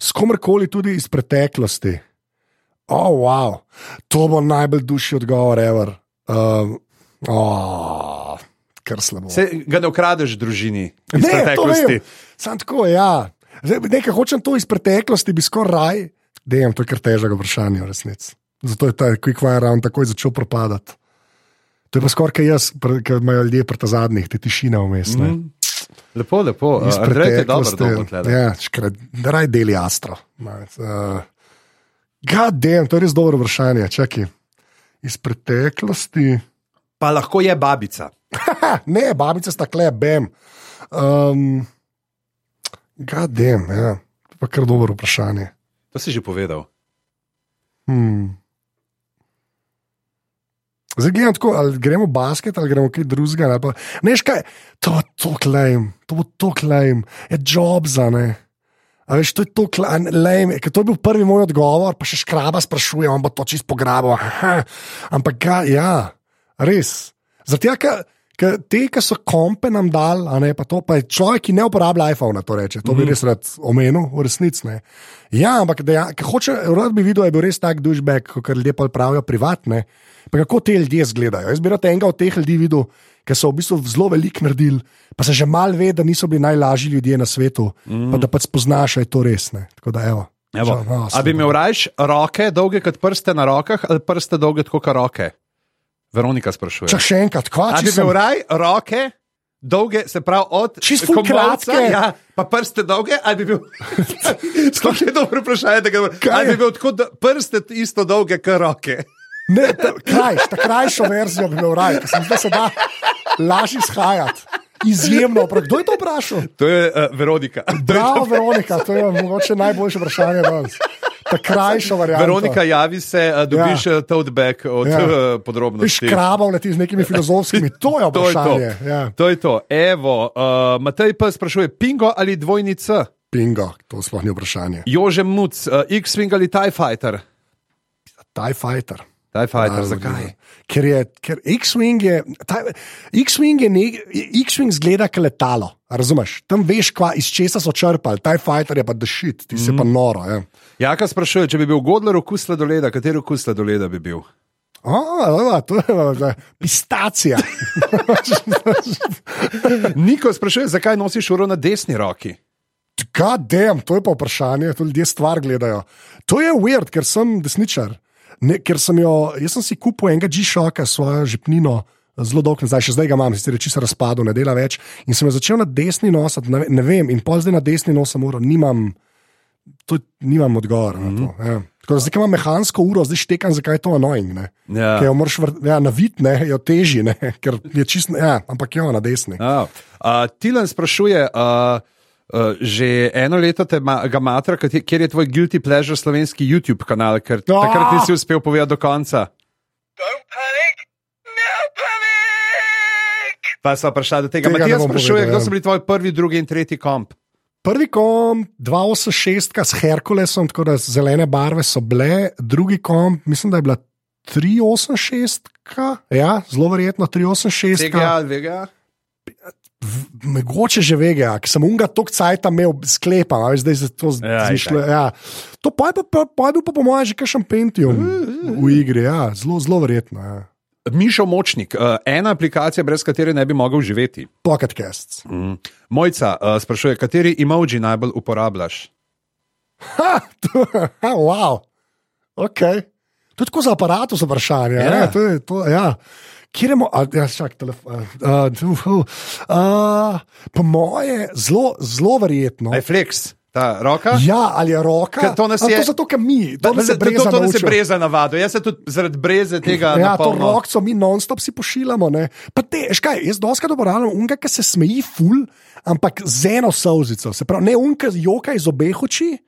S komerkoli tudi iz preteklosti. Oh, wow, to bo najbolj duši odgovor, ever. Um, oh, kar slabo. Se ga ne ukradeš družini iz Ne, preteklosti. Sam tako, ja. Zdaj, Nekaj hočem to iz preteklosti, bi skoraj raj. Dejem, to je kar težko vprašanje, v resnici. Zato je ta quick fire round takoj začel propadati. To je pa skoraj kot jaz, ki imajo ljudje pred zadnjih, te tišine vmes. Mm. Lepo, lepo. Iz Andrej je dobro, preteklosti. dobro tlele. Ja, škrat, raj deli astro. Uh, Gadem, to je res dobro vprašanje. Čakaj. Iz preteklosti. Pa lahko je babica. Ne, babica sta kle, bem. Um, Gadem, ja. To je Pa kar dobro vprašanje. To si že povedal. Hmm. Zdaj gledam tako, ali gremo basket ali gremo kaj drugega. Pa, ne, veš kaj, to bo to klejm, to bo to klejm, je job za ne. A veš, to je to klejm, ker to je bil prvi moj odgovor, pa še škraba sprašuje, on bo to čist pograbil. Aha. Ampak ga, ja, res. Zato, ker ker te, ki so kompe nam dal, a ne pa to, pa je človek, ki ne uporablja iPhona, to reče. To bi res rad omenil, v resnici ne. Ja, ampak deja, ker hoče, rad bi videl, je bil res tak dušbek, kot ljudje pa pravijo, privatne. Pa kako te ljudje izgledajo? Jaz bi rad enega od teh ljudi videl, ki so v bistvu zelo veliko naredili, pa se že mal ve, da niso bili najlažji ljudje na svetu, mm. pa da pač spoznaš, da je to res. Ne. Tako da, evo. Evo, Čau, no, a bi imel rajš roke, dolge kot prste na rokah, ali prste dolge kot roke? Veronika sprašuje. Čak še enkrat, kva, A če bi imel raj roke, dolge, se pravi od Čisto kratke. ja, pa prste dolge, ali bi bil. Sploh je dobro vprašanje, da ga Kaj ali bi bil tako do- prste isto dolge kot roke. Ne, ta, krajš, ta krajšo verzijo bi imel raj, ker sem zdaj se da lažje shajati. Izjemno, prav. kdo je to vprašal? To je uh, Veronika. Bravo, Veronika, to je mogoče najboljše vprašanje danes. Ta krajša varianta. Veronika, javi se, dobiš ja. tote bag od Ja. podrobnosti. krabov leti z nekimi filozofskimi, to je To je to. vprašanje. Ja. To je to. Evo, uh, Matej pa sprašuje, pingo ali dvojnica? Bingo, to sploh ni vprašanje. Jože Muc, uh, X-Wing ali TIE Fighter? TIE Fighter. TIE Fighter, Ja, zakaj? Ker je, ker X-Wing je, ta, X-Wing je ne, X-Wing zgleda kot letalo, a razumeš? Tam veš, kva, iz česa so črpali, TIE Fighter je pa dešit, ti si mm. pa noro. Ja. Jaka sprašuje, če bi bil Godler okus sladoleda, kateri okus sladoleda bi bil? A, a, to je a, pistacija. Niko sprašuje, zakaj nosiš uro na desni roki? God damn, to je pa vprašanje, to ljudje stvar gledajo. To je weird, ker sem desničar. Ne, ker sem jo, jaz sem si kupil enega G-Shocka, svojo žepnino, zelo dolgo nazaj, še zdaj ga imam, sicer je čisto razpadel, ne dela več. In sem jo začel na desni nositi, ne, ne vem, in pol zdaj na desni nosim uro, nimam, to, nimam odgovora mm -hmm. na to. Ja. Tako da zdaj, imam mehansko uro, zdaj štekam, zakaj je to annoying. Ne? Ja. Ker jo moraš ja, navit, ne, jo teži, ne, ker je čisto, ja, ampak jo na desni. Uh, Tilan sprašuje, uh, uh, že eno leto te ma, ga matra, kjer je tvoj guilty pleasure slovenski YouTube kanal, ker Ah! takrat nisi uspel povedati do konca. Don't panic. No panic. Pa so vprašali do tega. Tega Matija sprašuje, kdo ja. so bili tvoji prvi, drugi in tretji komp. Prvi komp 286 s Herkulesom, tako da zelene barve so bile, drugi komp, mislim, da je bila 386, ja, zelo verjetno 386. Tega, vega. Mogoče že vega, ker sem unga tok cajt imel sklepam, a veš, zdaj se to Ja, zmišlja. Ja. To pa je pa, pa, pa je bil pa po mojem že kakšen Pentium v igri, ja, zelo, zelo verjetno. Ja. Mišo Močnik, uh, ena aplikacija, brez katere ne bi mogel živeti. Pocket casts. Mm. Mojca uh, sprašuje, kateri emoji najbolj uporabljaš? Ha, to, ha, wow. Okay. To je tako za aparat, za vprašanje. Ja. Ja. To je, to, ja. Kjer imamo, ja, čak, telefon. Uh, uh, uh, po moje, zelo, zelo verjetno. Aj flex, ta roka. Ja, ali je roka? Ker to nas A je- to zato, ker mi, to, se to, breza to, da se naučil. breza navado. Jaz se tudi zaradi breze tega Ja, to napolno- rokco mi non-stop si pošiljamo. Ne. Pa te, veš kaj, jaz doskrat uporabljam unga, ki se smeji ful, ampak z eno solzico. Se pravi, ne unga joka iz obeh oči.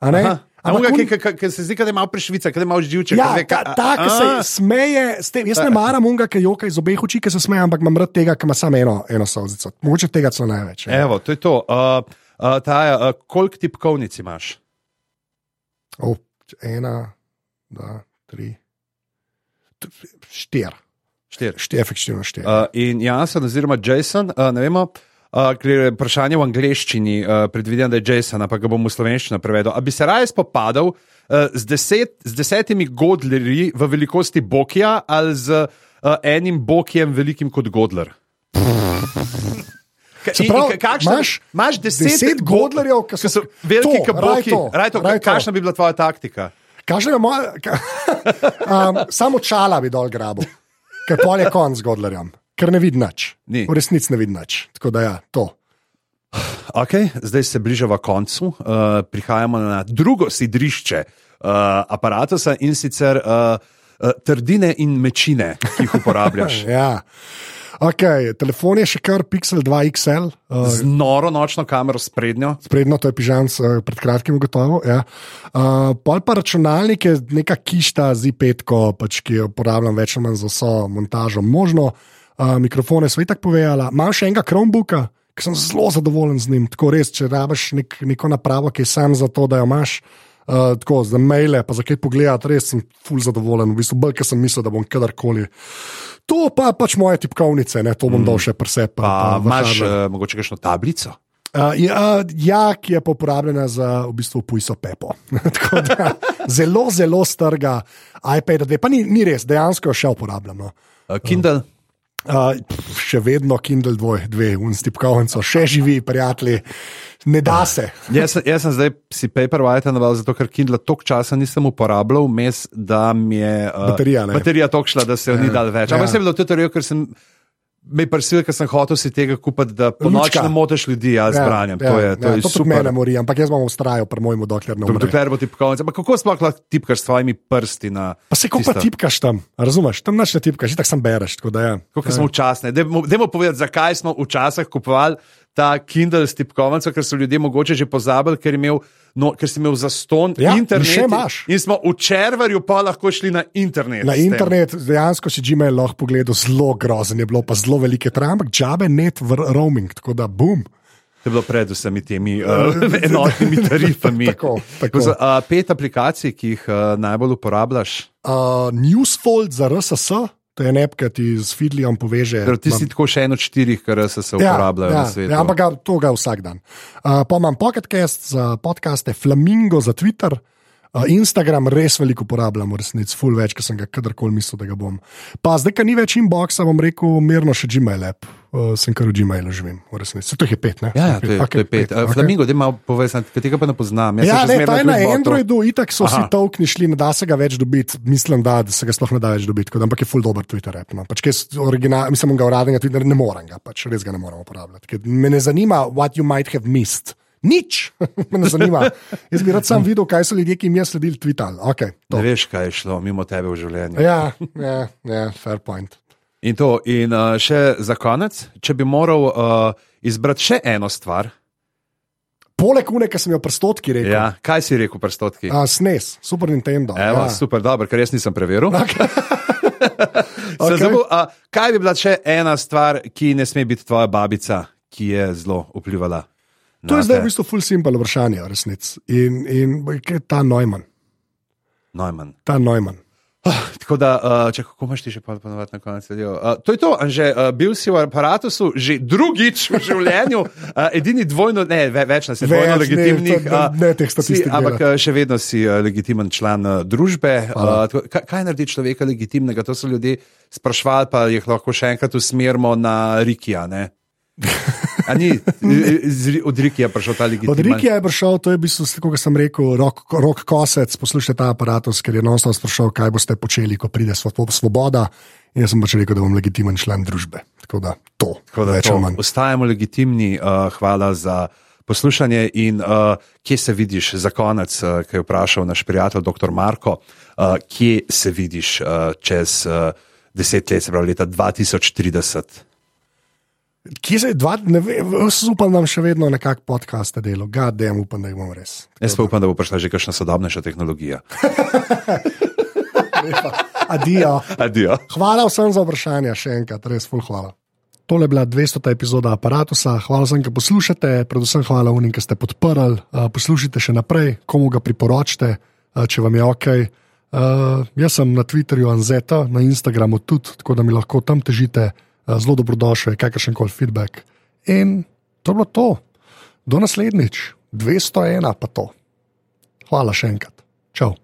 a ne, Aha. Ampak un- ki, se zdi, da je malo prešvica, da je malo živček. Ja, da je ta, ka- ta ki se smeje, tem, jaz ne maram unga, ki joka iz obeh oči, ki se smeje, ampak imam rad tega, ki ima samo eno, eno solzico. Mogoče tega celo največ. Ja. Evo, to je to. Uh, uh, Taja, uh, koliko tipkovnic imaš? Oh, ena, dva, tri, štiri. Štiri. Štiri, efektivno štiri. Uh, in Jason, oziroma Jason, uh, ne vemo. Uh, vprašanje v angleščini, uh, predvidevam, da je Jason, pa ga bom v slovenščino prevedel. A bi se raje spopadal uh, z, deset, z desetimi godlerji v velikosti Bokija ali z uh, enim Bokijem velikim kot Godler? Kakšna- imaš deset, deset godlerjev, ki so- veliki to, kot Boki. to, Raj to, raj to. Kakšna bi bila tvoja taktika? Kažejo moja, ka, um, samo čala bi dol grabo, ker pol je konc z godlerjem, ker ne vidi nič. Ni. V resnici ne vidi nič. Tako da ja, to. Okay, zdaj se bližava koncu, uh, prihajamo na drugo sidrišče uh, aparata in sicer uh, uh, trdine in mečine, ki jih uporabljaš. Ja. Okay, telefon je še kar Pixel 2 XL, uh, Z noro nočno kamero sprednjo. sprednjo to je pižam, uh, pred kratkim ugotovil. Ja. Uh, pol pa računalnik je neka kišta z IP, pač, ki jo uporabljam več ali manj za vso montažo. Možno uh, mikrofone so itak povedala. Imam še enega Chromebooka, ki sem zelo zadovoljen z njim. Tako res, če rabiš nek, neko napravo, ki je sam za to, da jo imaš. Uh, tako, za maile, pa za kaj pogledati, res sem full zadovoljen, v bistvu bolj, ker sem mislil, da bom kadarkoli. To pa pač moje tipkovnice, ne, to bom mm. dal še prse. Pa, Pa pa imaš uh, mogoče kakšno tablico? Uh, ja, ja, ki je uporabljena za v bistvu pujso pepo. Da, zelo, zelo strga iPad, 2, pa ni, ni res, dejansko jo še uporabljam. No. Uh, Kindle. Uh, še vedno Kindle 2, dve, unstipkovnico, še živi, prijatelji, ne da se. Jaz, jaz sem zdaj si Paperwhite nabral, zato ker Kindle toliko časa nisem uporabljal, mes, da mi je uh, Baterija, ne. baterija toliko šla, da se jo ni dal več. Ampak Ja. sem bil to teorijo, ker sem me prisil, ker sem hotel si tega kupiti, da po noči ne motiš ljudi, jaz ja, branjam. to je, to ja, je to super. mene mori, ampak jaz bom ustrajal pri mojemu, dokler ne umrem. Dokler bo tipkovnica. Ampak kako sploh lahko tipkaš s svojimi prsti na. Pa se kako pa tipkaš tam, razumeš? Tam nič ne tipkaš, tako sem bereš. Tako da, ja. Kako smo včasne. Dajmo dajmo povedati, zakaj smo včasih kupovali ta Kindle s tipkovnico, ker so ljudje mogoče že pozabili, ker, je imel, no, ker si imel zaston Ja, in internet. še imaš. In smo v červarju pa lahko šli na internet. Na internet dejansko si Gmail lahko pogledal, zelo grozen je bilo, pa zelo velike trame, ampak džabe net v roaming, tako da bum. To je bilo pred vsemi temi uh, enotnimi tarifami. Tako, tako. Z, uh, pet aplikacij, ki jih uh, najbolj uporabljaš. Uh, Newsfold za RSS, to je app, ki ti z Fidlijem poveže. Torej, ti si tako še en od štirih, kar se, se uporabljajo ja, na svetu. Ja, ampak ga, to ga vsak dan. Uh, pa imam podcast za podcaste, Flamingo za Twitter. Uh, Instagram res veliko uporabljam, resnici, full več, kot sem ga kadarkoli mislil, da ga bom. Pa zdaj, ker ni več inboxa, bom rekel, mirno še Gmail app. Uh, sem kar v Gmailu živim, v resnici. To je pet, ne? Ja, ja, to je, okay, to je pet. Okay. Flamingo, da povezan, ki tega pa ne poznam. Jaz Ja, ne, ta je na. Androidu, itak so Aha. tolkni šli, ne da se ga več dobiti. Mislim, da, da se ga sploh ne da več dobiti, da- ampak je full dober Twitter app. No. Pač, original, mislim, ga uradnega Twittera ne morem ga, pač res ga ne morem uporabljati. Ker Me ne zanima, what you might have missed. Nič, me ne zanima. Jaz bi rad sam videl, kaj so ljudje, ki jim je sledili Twitter. Okay, Ne veš, kaj je šlo mimo tebe v življenju. ja, ja, ja, fair point. In to, in uh, še za konec, če bi moral uh, izbrati še eno stvar, Poleg une, ki sem jo prstotki rekel, ja, kaj si rekel, prstotki? a, SNES, Super Nintendo. Evo, ja. super, dobro, ker jaz nisem preveril. Okay. Okej. zabil, a, kaj bi bila še ena stvar, ki ne sme biti tvoja babica, ki je zelo vplivala? To je zdaj v bistvu full simple vprašanje, resnici. In, in kaj je ta Neumann, Neumann. ta Neumann. Tako da, uh, če kako imaš ti še ponovadi na koncu dela. Uh, to je to, Anže, uh, bil si v aparatusu že drugič v življenju, uh, edini dvojno, ne, ve, več nas je Več, dvojno ne, legitimnih. to- ne, ne teh si, statistik ampak delati. uh, še vedno si uh, legitimen član uh, družbe. Uh, tako, kaj, kaj naredi človeka legitimnega? To so ljudje sprašvali, pa jih lahko še enkrat usmerimo na Rikija. Ne? Ni, od Rikija je prišel ta legitimen. Od Rikija je prišel, to je v bistvu, kot sem rekel, rok, rok kosec, poslušajte ta aparatus, ker je non-stop sprašal, kaj boste počeli, ko pride svo- svoboda. In jaz sem pač rekel, da bom legitimen član družbe. Tako da to, Tako da več to, ali manj. ostajamo legitimni, uh, hvala za poslušanje. In uh, kje se vidiš za konec, uh, ki je vprašal naš prijatelj dr. Marko, uh, kje se vidiš uh, čez uh, deset let, se pravi leta 2030? Kje se je dva, ne vem, jaz upam, da bom še vedno nekako podcaste delal, gadem, upam, da jih bom res. Jaz pa upam, da bo prišla že kakšna sodobnejša tehnologija. Adijo. Adijo. Hvala vsem za vprašanja, še enkrat, res ful hvala. Tole je bila 200. epizoda aparata. Hvala vsem, ki poslušate, predvsem hvala unim, ki ste podprli. Uh, poslušajte še naprej, komu ga priporočite, uh, če vam je ok. Uh, jaz sem na Twitterju Anzeta, na Instagramu tudi, tako da mi lahko tam težite, zelo dobrodošli, kakršen koli feedback. In to je bilo to. Do naslednjič, 201 pa to. Hvala še enkrat. Čau.